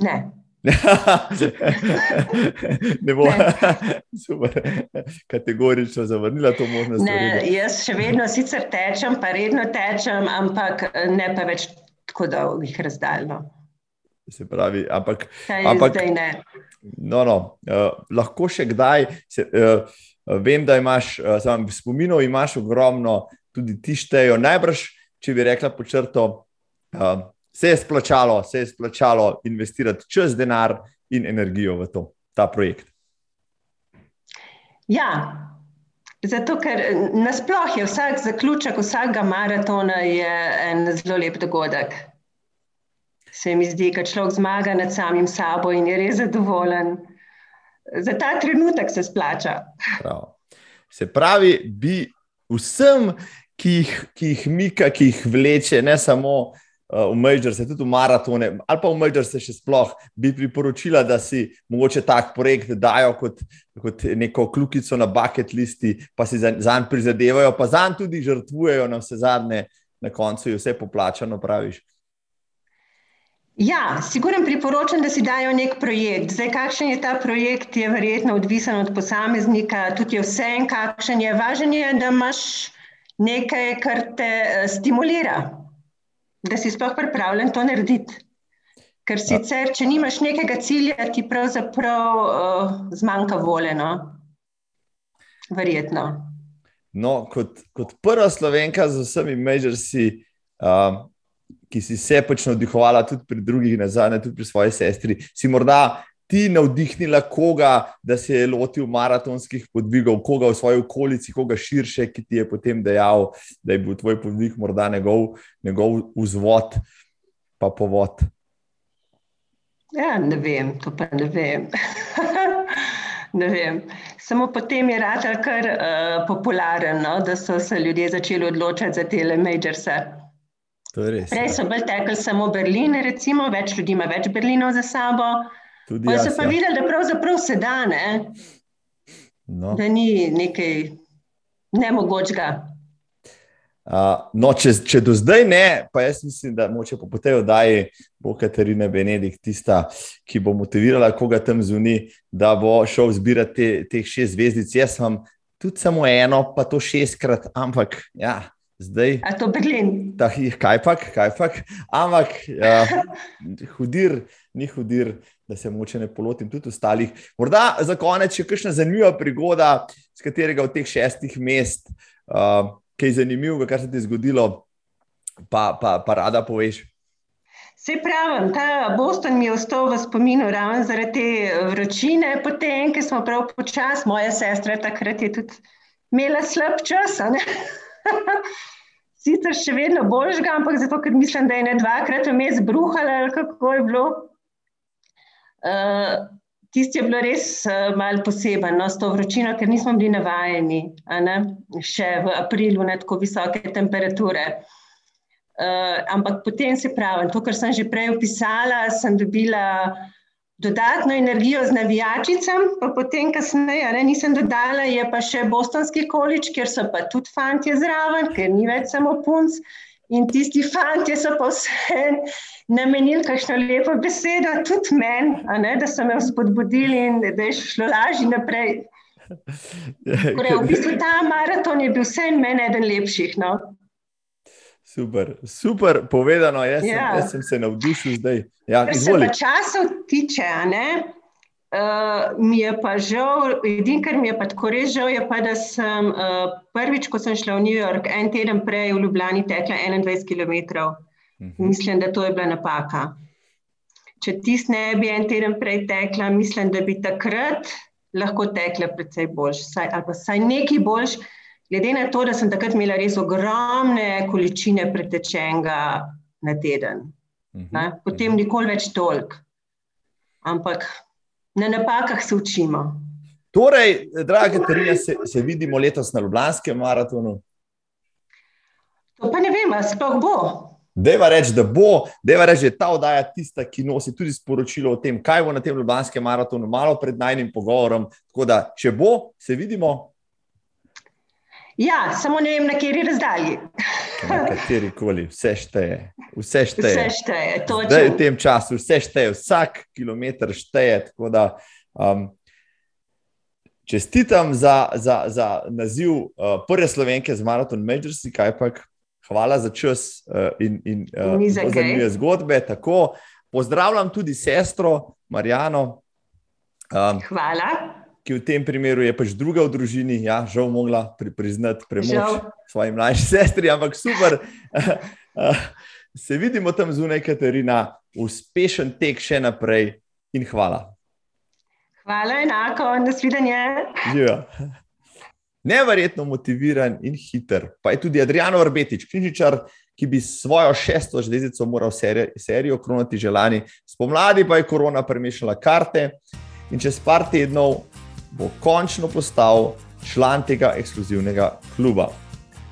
Ne ne bo super, kategorično zavrnila to možnost. Ne, jaz še vedno sicer tečem, pa redno tečem, ampak ne pa več tako dolgih razdaljno. Se pravi, ampak. ampak no, no, uh, lahko še kdaj. Se, uh, vem, da imaš, uh, sam, spominov imaš ogromno, tudi ti štejo. Najbrž, če bi rekla po črto, uh, se je splačalo, se je splačalo investirati čas, denar in energijo v to, ta projekt. Ja, zato ker nasplošno je vsak zaključek vsakega maratona en zelo lep dogodek. Se mi zdi, da človek zmaga nad samim sabo in je res zadovoljen. Za ta trenutek se splača. Prav. Se pravi, bi vsem, ki jih, ki jih mika, ki jih vleče, ne samo uh, v Majors, tudi v maratone, ali pa v Majors še sploh, bi priporočila, da si mogoče tak projekt dajo kot, kot neko kljukico na bucket listi, pa si za njim prizadevajo, pa za njim tudi žrtvujejo, na vse zadnje, na koncu je vse poplačano, praviš. Ja, sigurno priporočam, da si dajo nek projekt. Zdaj, kakšen je ta projekt, je verjetno odvisen od posameznika, tudi vse en, kakšen je. Važen je, da imaš nekaj, kar te eh, stimulira da si sploh pripravljen to narediti. Ker sicer, če nimaš nekega cilja, ti pravzaprav uh, zmanjka volje. No? Verjetno. No, kot, kot prva slovenka z vsemi majorsi, uh, ki si se pač navdihovala tudi pri drugih, nazadnje tudi pri svoji sestri, si morda ti navdihnila koga, da se je lotil maratonskih podvigov, koga v svoji okolici, koga širše, ki ti je potem dejal, da je bil tvoj podvig morda njegov, njegov vzvod, pa povod. Ja, ne vem, to pa ne vem. ne vem. Samo potem je rad kar uh, popularen, no? da so se ljudje začeli odločati za te majorse. Prej so bolj tekli samo Berlin, recimo, več ljudi ima več Berlinov za sabo. Tudi jaz, se pa ja. videl, da pravzaprav se da, no. da ni nekaj nemogočega. Uh, no, če, če do zdaj ne, pa jaz mislim, da moče po tej oddaji bo Katarina Benedik tista, ki bo motivirala koga tam zunaj, da bo šel zbirati te, teh šest zvezdic. Jaz sem tudi samo eno, pa to šestkrat, ampak ja, zdaj. A to Berlin. Ta, kaj pa, kaj pa, ampak ja, hudir, ni hudir da se moče ne polotim tudi ostalih. Morda za konec še kakšna zanimiva prigoda, z katerega od teh šestih mest, uh, ki je zanimivo, kar se ti je zgodilo, pa, pa, pa rada poveš. Se pravi, ta Boston mi je ostal v spominu ravno zaradi te vročine, potem, ki smo prav počasi, moja sestra takrat je tudi imela slab čas. Sicer še vedno boljšega, ampak zato, ker mislim, da je ne dvakrat vmes bruhala ali kako je bilo. Uh, Tisti je bilo res uh, malo poseben, no, s to vročino, ker nismo bili navajeni, še v aprilu, na tako visoke temperature. Uh, ampak potem se pravi, to, kar sem že prej opisala, sem dobila dodatno energijo z navijačicam, pa potem, kasneje, ne, nisem dodala, je pa še Bostonski količ, kjer so pa tudi fanti zraven, ker ni več samo punc. In tisti fanti so pa vse namenili kakšno lepo besedo, tudi meni, da so me spodbudili in da je šlo lažje naprej. Torej, v bistvu ta maraton je bil vse en meni eden lepših. No? Super, super povedano. Jaz, ja. sem, jaz sem se navdušil zdaj. Ja, Kar se pa časov tiče, ne, uh, mi je pa žal, edino, kar mi je pa tako res žal, je pa, da sem uh, prvič, ko sem šla v New York, en teden prej v Ljubljani tekla 21 km. Uh -huh. Mislim, da to je bila napaka. Če tisti ne bi en teden prej tekla, mislim, da bi takrat lahko tekla precej boljš, ali pa vsaj nekaj boljš. Glede na to, da sem takrat imela res ogromne količine pretečenega na teden, uh mhm. -huh. potem nikoli več toliko. Ampak na napakah se učimo. Torej, drage Terina, se, se vidimo letos na Ljubljanskem maratonu. To pa ne vem, ali sploh bo. Deva reči, da bo, deva reči, da je ta oddaja tista, ki nosi tudi sporočilo o tem, kaj bo na tem Ljubljanskem maratonu, malo pred najnim pogovorom. Tako da, če bo, se vidimo. Ja, samo ne vem, na kateri razdalji. Na kateri koli, vse šteje. Vse šteje. Vse šteje Zdaj, v tem času vse šteje, vsak kilometr šteje. Da, um, čestitam za, za, za naziv uh, prve slovenke z Marathon Majors, kaj pa hvala za čas uh, in, in uh, zanimive zgodbe. Tako, pozdravljam tudi sestro Marijano. Um, hvala ki v tem primeru je pač druga v družini, ja, žal mogla pri, priznati premoč svoji mlajši sestri, ampak super. Se vidimo tam zunaj, Katarina, uspešen tek še naprej in hvala. Hvala, enako, nasvidenje. Ja. Neverjetno motiviran in hiter. Pa je tudi Adriano Arbetič, knjižničar, ki bi svojo šesto železnico moral seri, serijo kronati že lani. Spomladi pa je korona premešala karte in čez par tednov bo končno postal član tega ekskluzivnega kluba.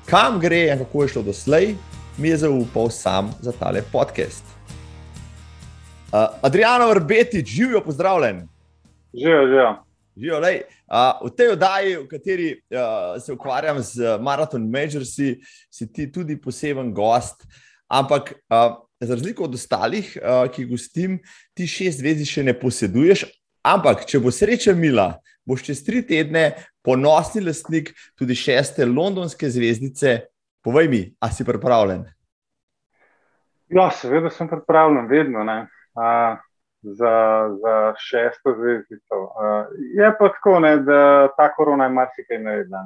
Kam gre in kako je šlo doslej, mi je zaupal sam za tale podcast. Uh, Adriano Vrbeti, živijo, pozdravljen. Živijo, živijo. Živijo, lej, uh, v tej oddaji, v kateri uh, se ukvarjam z Marathon Majorsi, si ti tudi poseben gost. Ampak uh, za razliko od ostalih, uh, ki gostim, ti šest vezi še ne poseduješ. Ampak, če bo sreča mila, boš čez tri tedne ponosni lastnik tudi šeste londonske zvezdice. Povej mi, a si pripravljen? Ja, seveda sem pripravljen, vedno ne, a, za, za šesto zvezdico. A, je pa tako, ne, da ta korona je marsikaj naredila.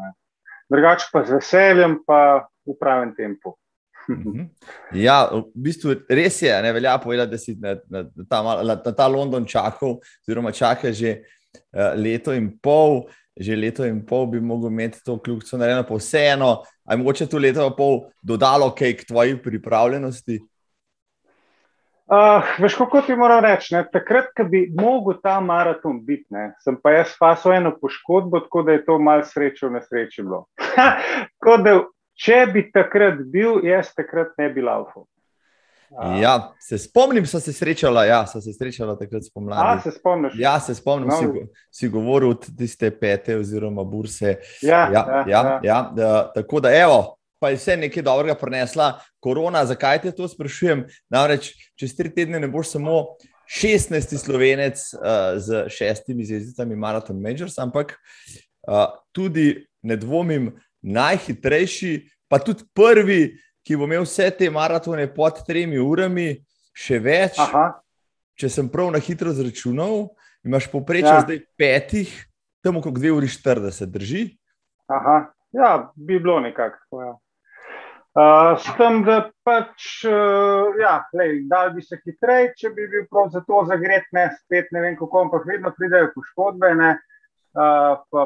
Drugače pa z veseljem, pa v pravem tempu. Mhm. Ja, v bistvu res je, ne velja povedati, da si na, na, na, ta, na ta London čakal, oziroma čaka že Eh, leto in pol, že leto in pol bi mogel imeti to kljubico narejeno, pa vseeno, ali mogoče to leto in pol dodalo kaj k tvoji pripravljenosti? Uh, veš, kako ti moram reči? Ne? Takrat, ko bi mogel ta maraton biti, ne? sem pa jaz spasal eno poškodbo, tako da je to malce sreče v nesreči bilo. da, če bi takrat bil, jaz takrat ne bi laufal. Ja, se spomnim, da se srečala, ja, se srečala takrat spomladi. A, se spomniš? Ja, se spomnim, no. si, si govoril od tiste pete oziroma burse. Ja, ja, ja, ja, ja da, tako da, evo, pa je vse nekaj dobrega prenesla korona. Zakaj te to sprašujem? Namreč, čez tri tedne ne boš samo 16. slovenec uh, z šestimi zvezdicami Marathon Majors, ampak uh, tudi, ne dvomim, najhitrejši, pa tudi prvi ki bo imel vse te maratone pod tremi urami, še več. Aha. Če sem prav na hitro zračunal, imaš poprečje ja. zdaj petih, tam okrog 2 uri 40, drži? Aha, ja, bi bilo nekako. Ja. Uh, s tem, da pač, uh, ja, da bi se hitreje, če bi bil prav za to zagret, ne spet ne vem, kako, ampak vedno pridejo poškodbe, ne, uh, pa,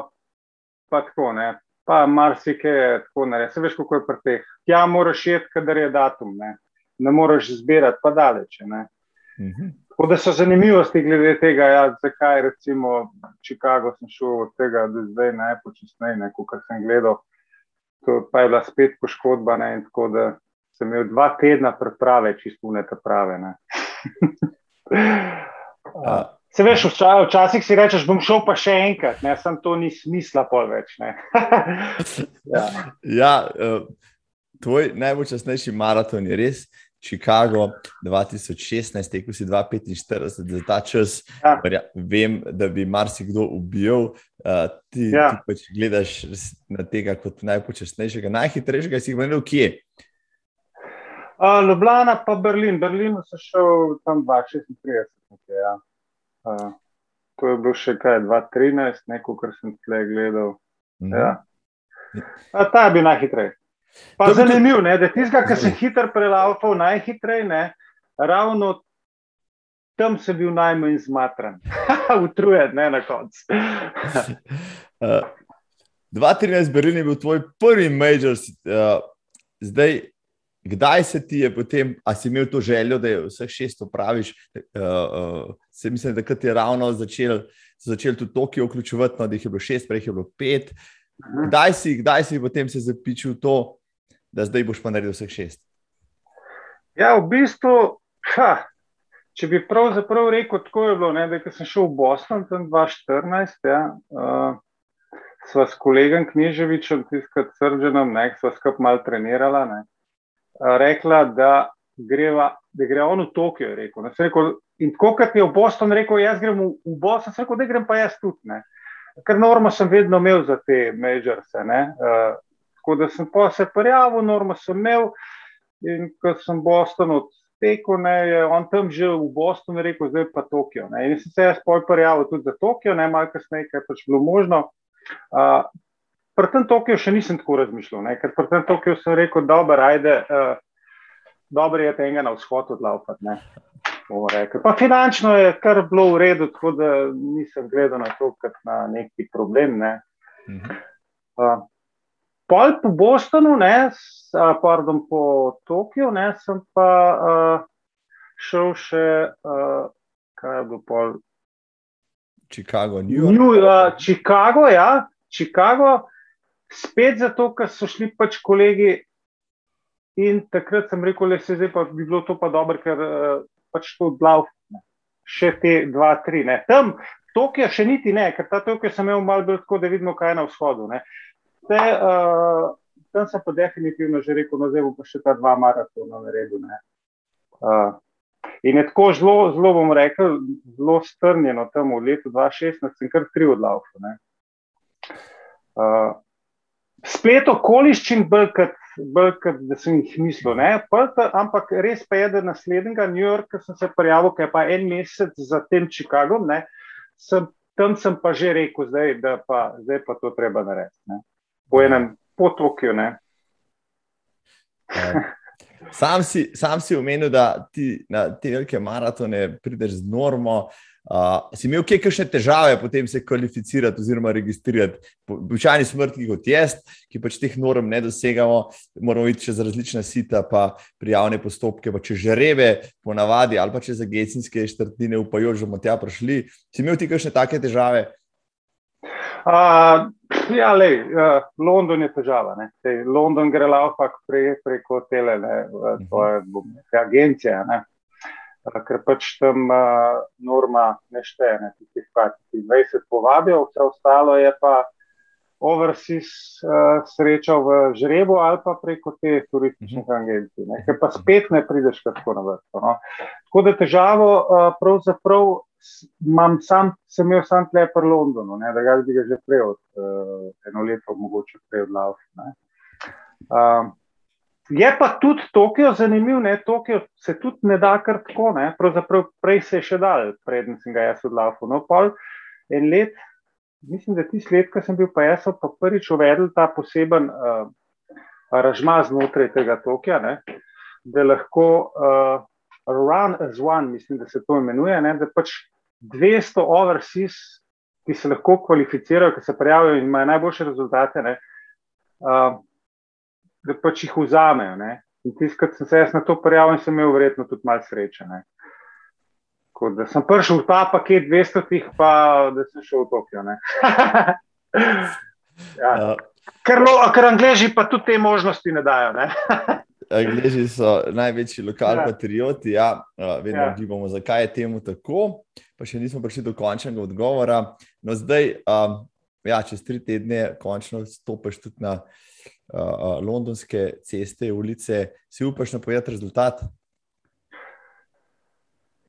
pa tako, ne, pa marsikaj tako, ne, se veš, kako je pri teh. Ja, moraš jeti, kadar je datum, ne, ne moreš zbirati, pa daleč, ne. Mhm. Tako da so zanimivosti glede tega, ja, zakaj recimo Chicago sem šel od tega do zdaj najpočasneje, kot sem gledal to pa je bila spet poškodba. Ne, tako da sem imel dva tedna preprave, čisto ne te prave. Se veš, včasih si rečeš, bom šel pa še enkrat, ne, sem to ni smisla pol več. ja. ja, uh, tvoj najpočasnejši maraton je res. Chicago 2016, tekel si 2,45 za ta čas. Ja. Vem, da bi marsikdo ubil. Uh, ti, ja. ti pač gledaš na tega kot najpočasnejšega, najhitrejšega, si jih imel kje? Uh, Ljubljana, pa Berlin. Berlin sem šel tam 2,36. Ja. Uh, to je bil še kaj, 2,13, neko, kar sem tle gledal. Mhm. Ja. A, ta je bil najhitrejši. Pa to zanimivo, da je tiskal, ki se hitro prelaupal, najhitreje, ravno tam se bil najmanj zmatran, utrujen, ne na koncu. 2013 uh, Berlin je bil tvoj prvi major, uh, zdaj. Kdaj se ti je potem, a si imel to željo, da je vseh šest opraviš? Uh, uh, se mislim, da je ravno začel, začel tudi Tokio vključevati, no, da jih je bilo šest, prej je bilo pet. Mhm. Kdaj si, kdaj si potem se zapičil to, da zdaj boš pa naredil vseh šest? Ja, v bistvu, ha, če bi pravzaprav rekel, tako je bilo, ne, da sem šel v Boston tam 2014, ja, uh, sva s kolegom Knježevičem, tiskrat srđenom, ne, sva skup mal trenirala, ne, uh, rekla, da greva, da gre on v Tokio, rekel, ne, rekel, in tako, kot je v Boston rekel, jaz grem v, v Boston, sem rekel, da grem pa jaz tudi, ne, ker normo sem vedno imel za te majorse, ne, uh, Tako da sem pa se prijavil, normo sem imel. In ko sem Boston odtekel, ne, je on tam že v Bostonu rekel, zdaj pa Tokio. Ne. In sem se jaz poj prijavil tudi za Tokio, ne malo kasneje, kaj pač bilo možno. Uh, pri tem Tokio še nisem tako razmišljal, ne, ker pri tem Tokio sem rekel, dobro, ajde, uh, dobro je tega na vzhod odlaupati. Pa finančno je kar bilo v redu, tako da nisem gledal na to kot na neki problem. Ne. Uh, Pol po Bostonu, ne, pardon, po Tokiu, ne, sem pa uh, šel še, uh, kaj je bilo pol. Chicago, New York. New, uh, Chicago, ja, Chicago, spet zato, ker so šli pač kolegi. In takrat sem rekel, da se zdaj pa bi bilo to pa dobro, ker uh, pač to odlav, še te dva, tri. Ne. Tam, Tokio še niti ne, ker ta Tokio sem imel malo bolj tako, da vidimo, kaj je na vzhodu. Ne. Te, uh, tam sem pa definitivno že rekel, no, zdaj bom pa še ta dva maratona naredil. Uh, in je tako zelo, zelo bom rekel, zelo strnjeno tam v letu 2016, sem kar tri odlavke. Uh, splet okoliščin, brkati, da sem jih mislil. Ta, ampak res pa je, da naslednjega New Yorka sem se prijavil, ker je pa en mesec za tem Chicagom, sem, tam sem pa že rekel, zdaj, da pa, zdaj pa to treba narediti po enem potoku. Sam sam si omenil, da ti na te velike maratone prideš z normo. Uh, si imel kakšne težave, potem se kvalificirati oziroma registrirati? Običajni smrtni kot jaz, ki pač teh norm ne dosegamo, moramo iti čez različna sita, pa prijavne postopke, pa če žrebe, ponavadi, ali pa če za gecinske štrtine upajo, že bomo tja prišli. Si imel ti kakšne take težave? Uh, ja, lej, uh, London je težava. Sej, London gre lahko pre, preko tele, ne, tvoje, bom, te agencije. Ne. Ker pač tam uh, norma ne šteje, ne, tistih, ki 20 povabijo, vse ostalo je pa overseas uh, sreča v žrebu ali pa preko te turističnih agencij, ker pa spet ne prideš tako na vrsto. No. Tako da težavo uh, pravzaprav imam sam, sem imel sam tle pri Londonu, ne, da ga bi ga že prej od uh, eno leto, mogoče prej odlav. Uh, je pa tudi Tokio zanimiv, ne, Tokio se tudi ne da kar tako, ne, pravzaprav prej se je še dal, preden sem ga jaz odlav. No, pol en let, mislim, da tisti let, ko sem bil pa jaz, pa prvič uvedel ta poseben uh, aranžma znotraj tega Tokija, da lahko uh, run as one, mislim, da se to imenuje, ne, da pač 200 overseas, ki se lahko kvalificirajo, ki se prijavijo in imajo najboljše rezultate, ne, uh, da pač jih vzamejo. Ne. In tiskrat sem se jaz na to prijavil in sem imel verjetno tudi malo sreče. Ne. Da sem prišel v ta paket 200, pa da sem šel v Tokio. ja. uh, ker, ker Angleži pa tudi te možnosti ne dajo. Ne? Angleži so največji lokalni ja. patrioti, ja, vedno ja. gibamo, zakaj je temu tako. Pa še nismo prišli do končnega odgovora. No, zdaj, um, ja, čez tri tedne, končno stopiš tudi na uh, londonske ceste, ulice. Si upaš napovedati rezultat?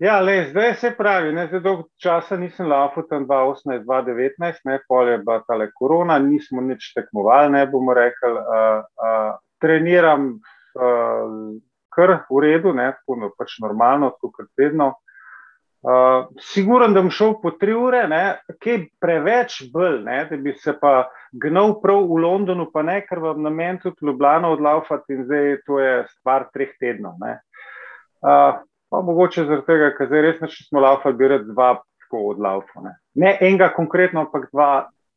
Ja, le, zdaj se pravi, ne, zdaj dolgo časa nisem laufal tam 2018-2019, ne, pol je bila tale korona, nismo nič tekmovali, ne bomo rekli. Uh, uh, treniram uh, kar v redu, ne, tako no, pač normalno, tako kot vedno. Uh, Siguren, da bom šel po tri ure, ne, kaj preveč bolj, ne, da bi se pa gnal prav v Londonu, pa ne, ker vam namen tudi Ljubljano odlaufati in zdaj to je stvar treh tednov. Ne. Uh, Pa mogoče zaradi tega, ker zdaj res smo laufali, bi rad dva tako odlaufal. Ne. ne enega konkretno, ampak dva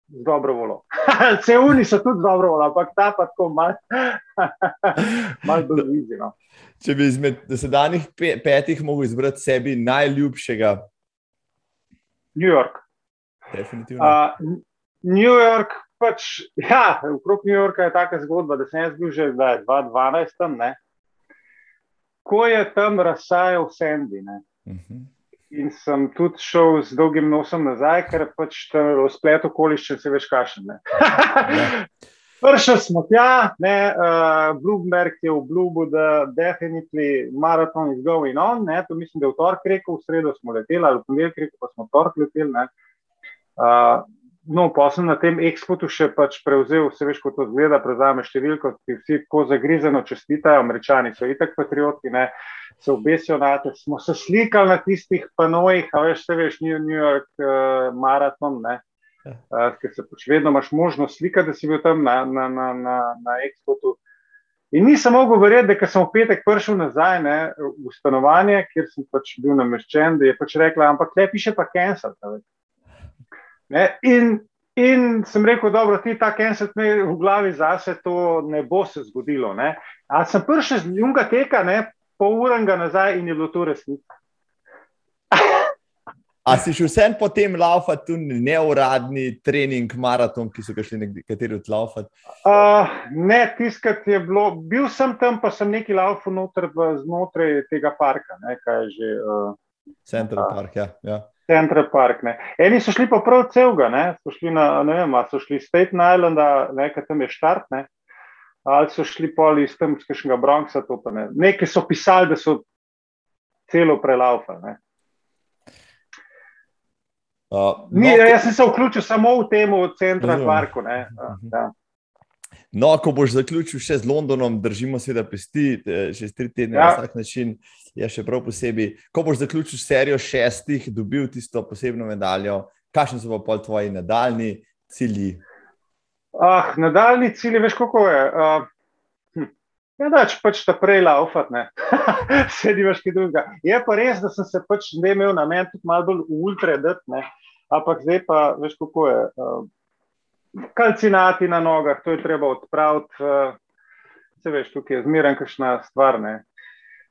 z dobro volo. Vse uni so tudi dobro volo, ampak ta pa tako malo mal bolj vizino. Če bi izmed dosedanjih pe petih mogel izbrati sebi najljubšega. New York. Definitivno. Uh, New York, pač, ja, okrog New Yorka je taka zgodba, da sem jaz bil že 2012 tam, ne ko je tam razsajal Sandy. Uh mhm. -huh. In sem tudi šel z dolgim nosom nazaj, ker pač v spletu okoliščin se veš kašne. Prvič smo tja, ne, uh, Bloomberg je obljubil, da definitivno maraton is going on. Ne, to mislim, da je v torek rekel, v sredo smo leteli, ali v ponedeljek rekel, pa smo v torek leteli. Uh, No, pa sem na tem eksportu še pač prevzel, vse veš, kako to zgleda, prevzame številko, ki vsi tako zagrizeno čestitajo, američani so itak patrioti, ne, se obesijo na te. Smo se slikali na tistih panojih, a veš, vse veš, New, New York uh, maraton, ne, uh, ker se pač vedno imaš možnost slikati, da si bil tam na, na, na, na, na eksportu. In nisem mogel verjeti, da sem v petek prišel nazaj ne, v stanovanje, kjer sem pač bil nameščen, da je pač rekla, ampak le piše pa cancel. Ne? In, in sem rekel, da ti ta kenset me v glavi zase, to ne bo se zgodilo. Ampak sem prišel z njunga teka, ne? pol ura nazaj in je bilo to resnica. A si še vsem potem laufati tudi neuradni trening, maraton, ki so ga šli nekateri odlaufati? Uh, ne, tiskati je bilo. Bil sem tam, pa sem neki laufal znotraj tega parka, ne, kaj je že. Uh, Central uh, Park, ja. ja. Central Park. Ne. Eni so šli pa prav celega, so šli na, ne vem, so šli Staten Island, nekaj tam je štart, ne. ali so šli poli iz tam skšnega Bronxa. Ne. Nekaj so pisali, da so celo prelaufali. Uh, no, jaz sem se vključil samo v tem, v Central Parku. Uh, ja. No, ko boš zaključil še z Londonom, držimo se, da pesti že tri tedne ja. na vsak način. Je še prav posebej, ko boš zaključil serijo šestih, dobil tisto posebno medaljo, kakšni so pa pol tvoji nadaljni cilji? Ah, nadaljni cilji, veš, kako je. Uh, hm. Ja, da če pač ta prej laufat, ne, sedi veš kaj drugega. Je pa res, da sem se pač ne imel na meni tudi malo bolj ultra, ne, ampak zdaj pa veš, kako je. Uh, kalcinati na nogah, to je treba odpraviti. Eh, se veš, tukaj je zmeraj kakšna stvar. Ne.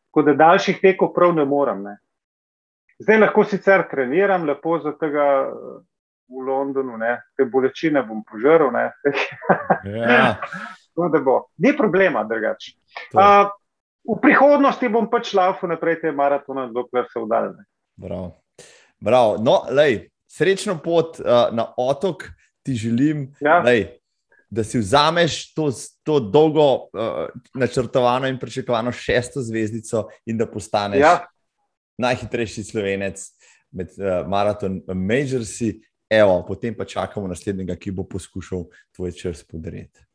Tako da daljših tekov prav ne morem. Ne. Zdaj lahko sicer treniram, lepo za tega eh, v Londonu, ne. te bolečine bom požrl. Ja. Ni problema, drugače. Uh, v prihodnosti bom pač laufal naprej te maratone, dokler se vdaljne. Bravo. Bravo. No, lej, srečno pot uh, na otok ti želim, ja. lej, da si vzameš to, to dolgo uh, načrtovano in pričakovano šesto zvezdico in da postaneš ja. najhitrejši slovenec med uh, maraton Majorsi. Evo, potem pa čakamo naslednjega, ki bo poskušal tvoj čas podariti.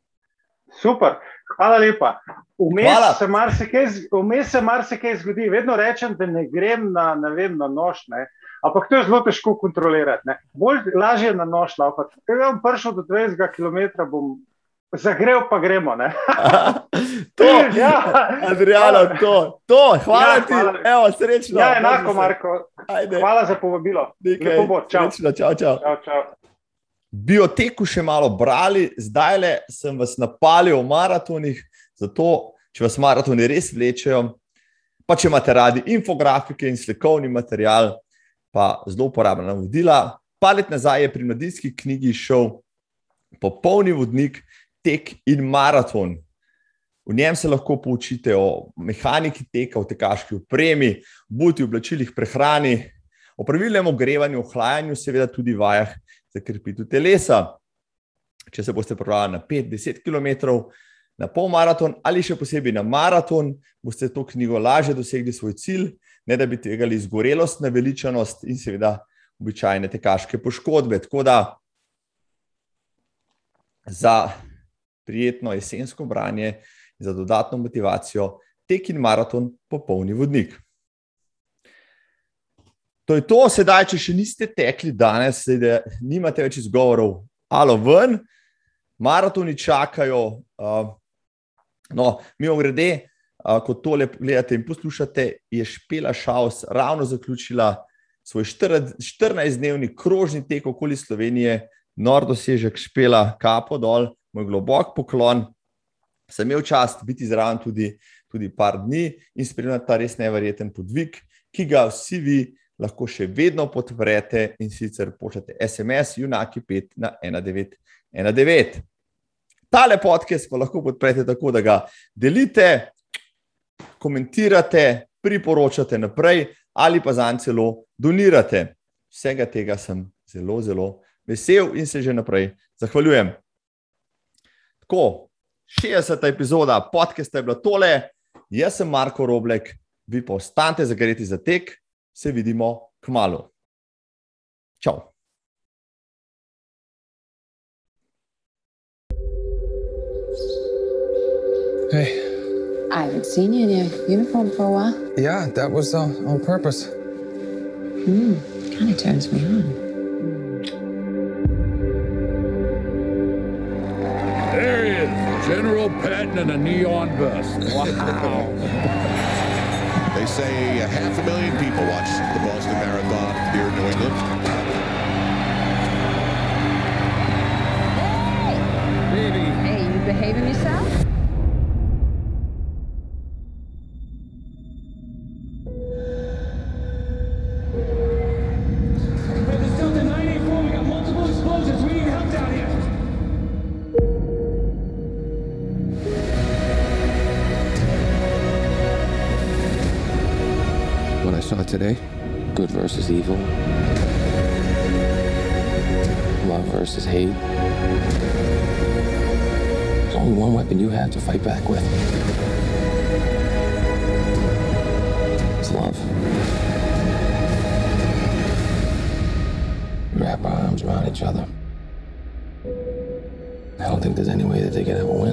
Super, hvala lepa. Vmes se marsikaj mar zgodi. Vedno rečem, da ne grem na, ne vem, na nož. Ne. Ampak to je zelo težko kontrolirati. Ne. Bolj lažje je na nož laupati. Če bom prišel do 20 km, bom Zagrev pa gremo. to, ja. Adriano, to, to, hvala ja, ti, hvala. Evo, srečno. Ja, enako, Marko. Ajde. Hvala za povabilo. Lepo, čau. Srečno, čau, čau. čau, čau. Bioteku še malo brali, zdaj le sem vas napalil v maratonih, zato če vas maratoni res vlečejo, pa če imate radi infografike in slikovni material, pa zelo uporabna navodila. Palet nazaj je pri mladinski knjigi šel popolni vodnik, tek in maraton. V njem se lahko poučite o mehaniki teka, o tekaški opremi, buti, oblačilih, prehrani, o pravilnem ogrevanju, ohlajanju, seveda tudi vajah za krepitev telesa. Če se boste prodali na 5-10 km, na pol maraton ali še posebej na maraton, boste to knjigo lažje dosegli svoj cilj, ne da bi tvegali izgorelost, naveličanost in seveda običajne tekaške poškodbe. Tako da za prijetno jesensko branje in za dodatno motivacijo tek in maraton popolni vodnik. To je to, sedaj, če še niste tekli danes, da nimate več izgovorov, alo ven, maratoni čakajo. Uh, no, mi ogrede, uh, ko tole gledate in poslušate, je Špela Šaus ravno zaključila svoj 14-dnevni krožni tek okoli Slovenije, nor dosežek Špela, kapo dol, moj globok poklon. Sem imel čast biti zraven tudi, tudi par dni in spremljati ta res nevreten podvig, ki ga vsi vi lahko še vedno podprete in sicer pošljete SMS, Junaki 5 na 1919. Tale podcast pa lahko podprete tako, da ga delite, komentirate, priporočate naprej ali pa za njega celo donirate. Vsega tega sem zelo, zelo vesel in se že naprej zahvaljujem. Tako, 60. epizoda podcasta je bila tole, jaz sem Marko Roblek, vi pa ostanete zagreti za tek, se vidimo k malu. Čau. Hey. I haven't seen you in your uniform for a while. Yeah, that was uh, on purpose. Hmm, kind of turns me on. There he is, General Patton in a neon vest. Wow. they say a half a million people watch the Boston Marathon here in New England. Hey, you behaving yourself? Evil, love versus hate. There's only one weapon you have to fight back with it's love. wrap our arms around each other. I don't think there's any way that they can ever win.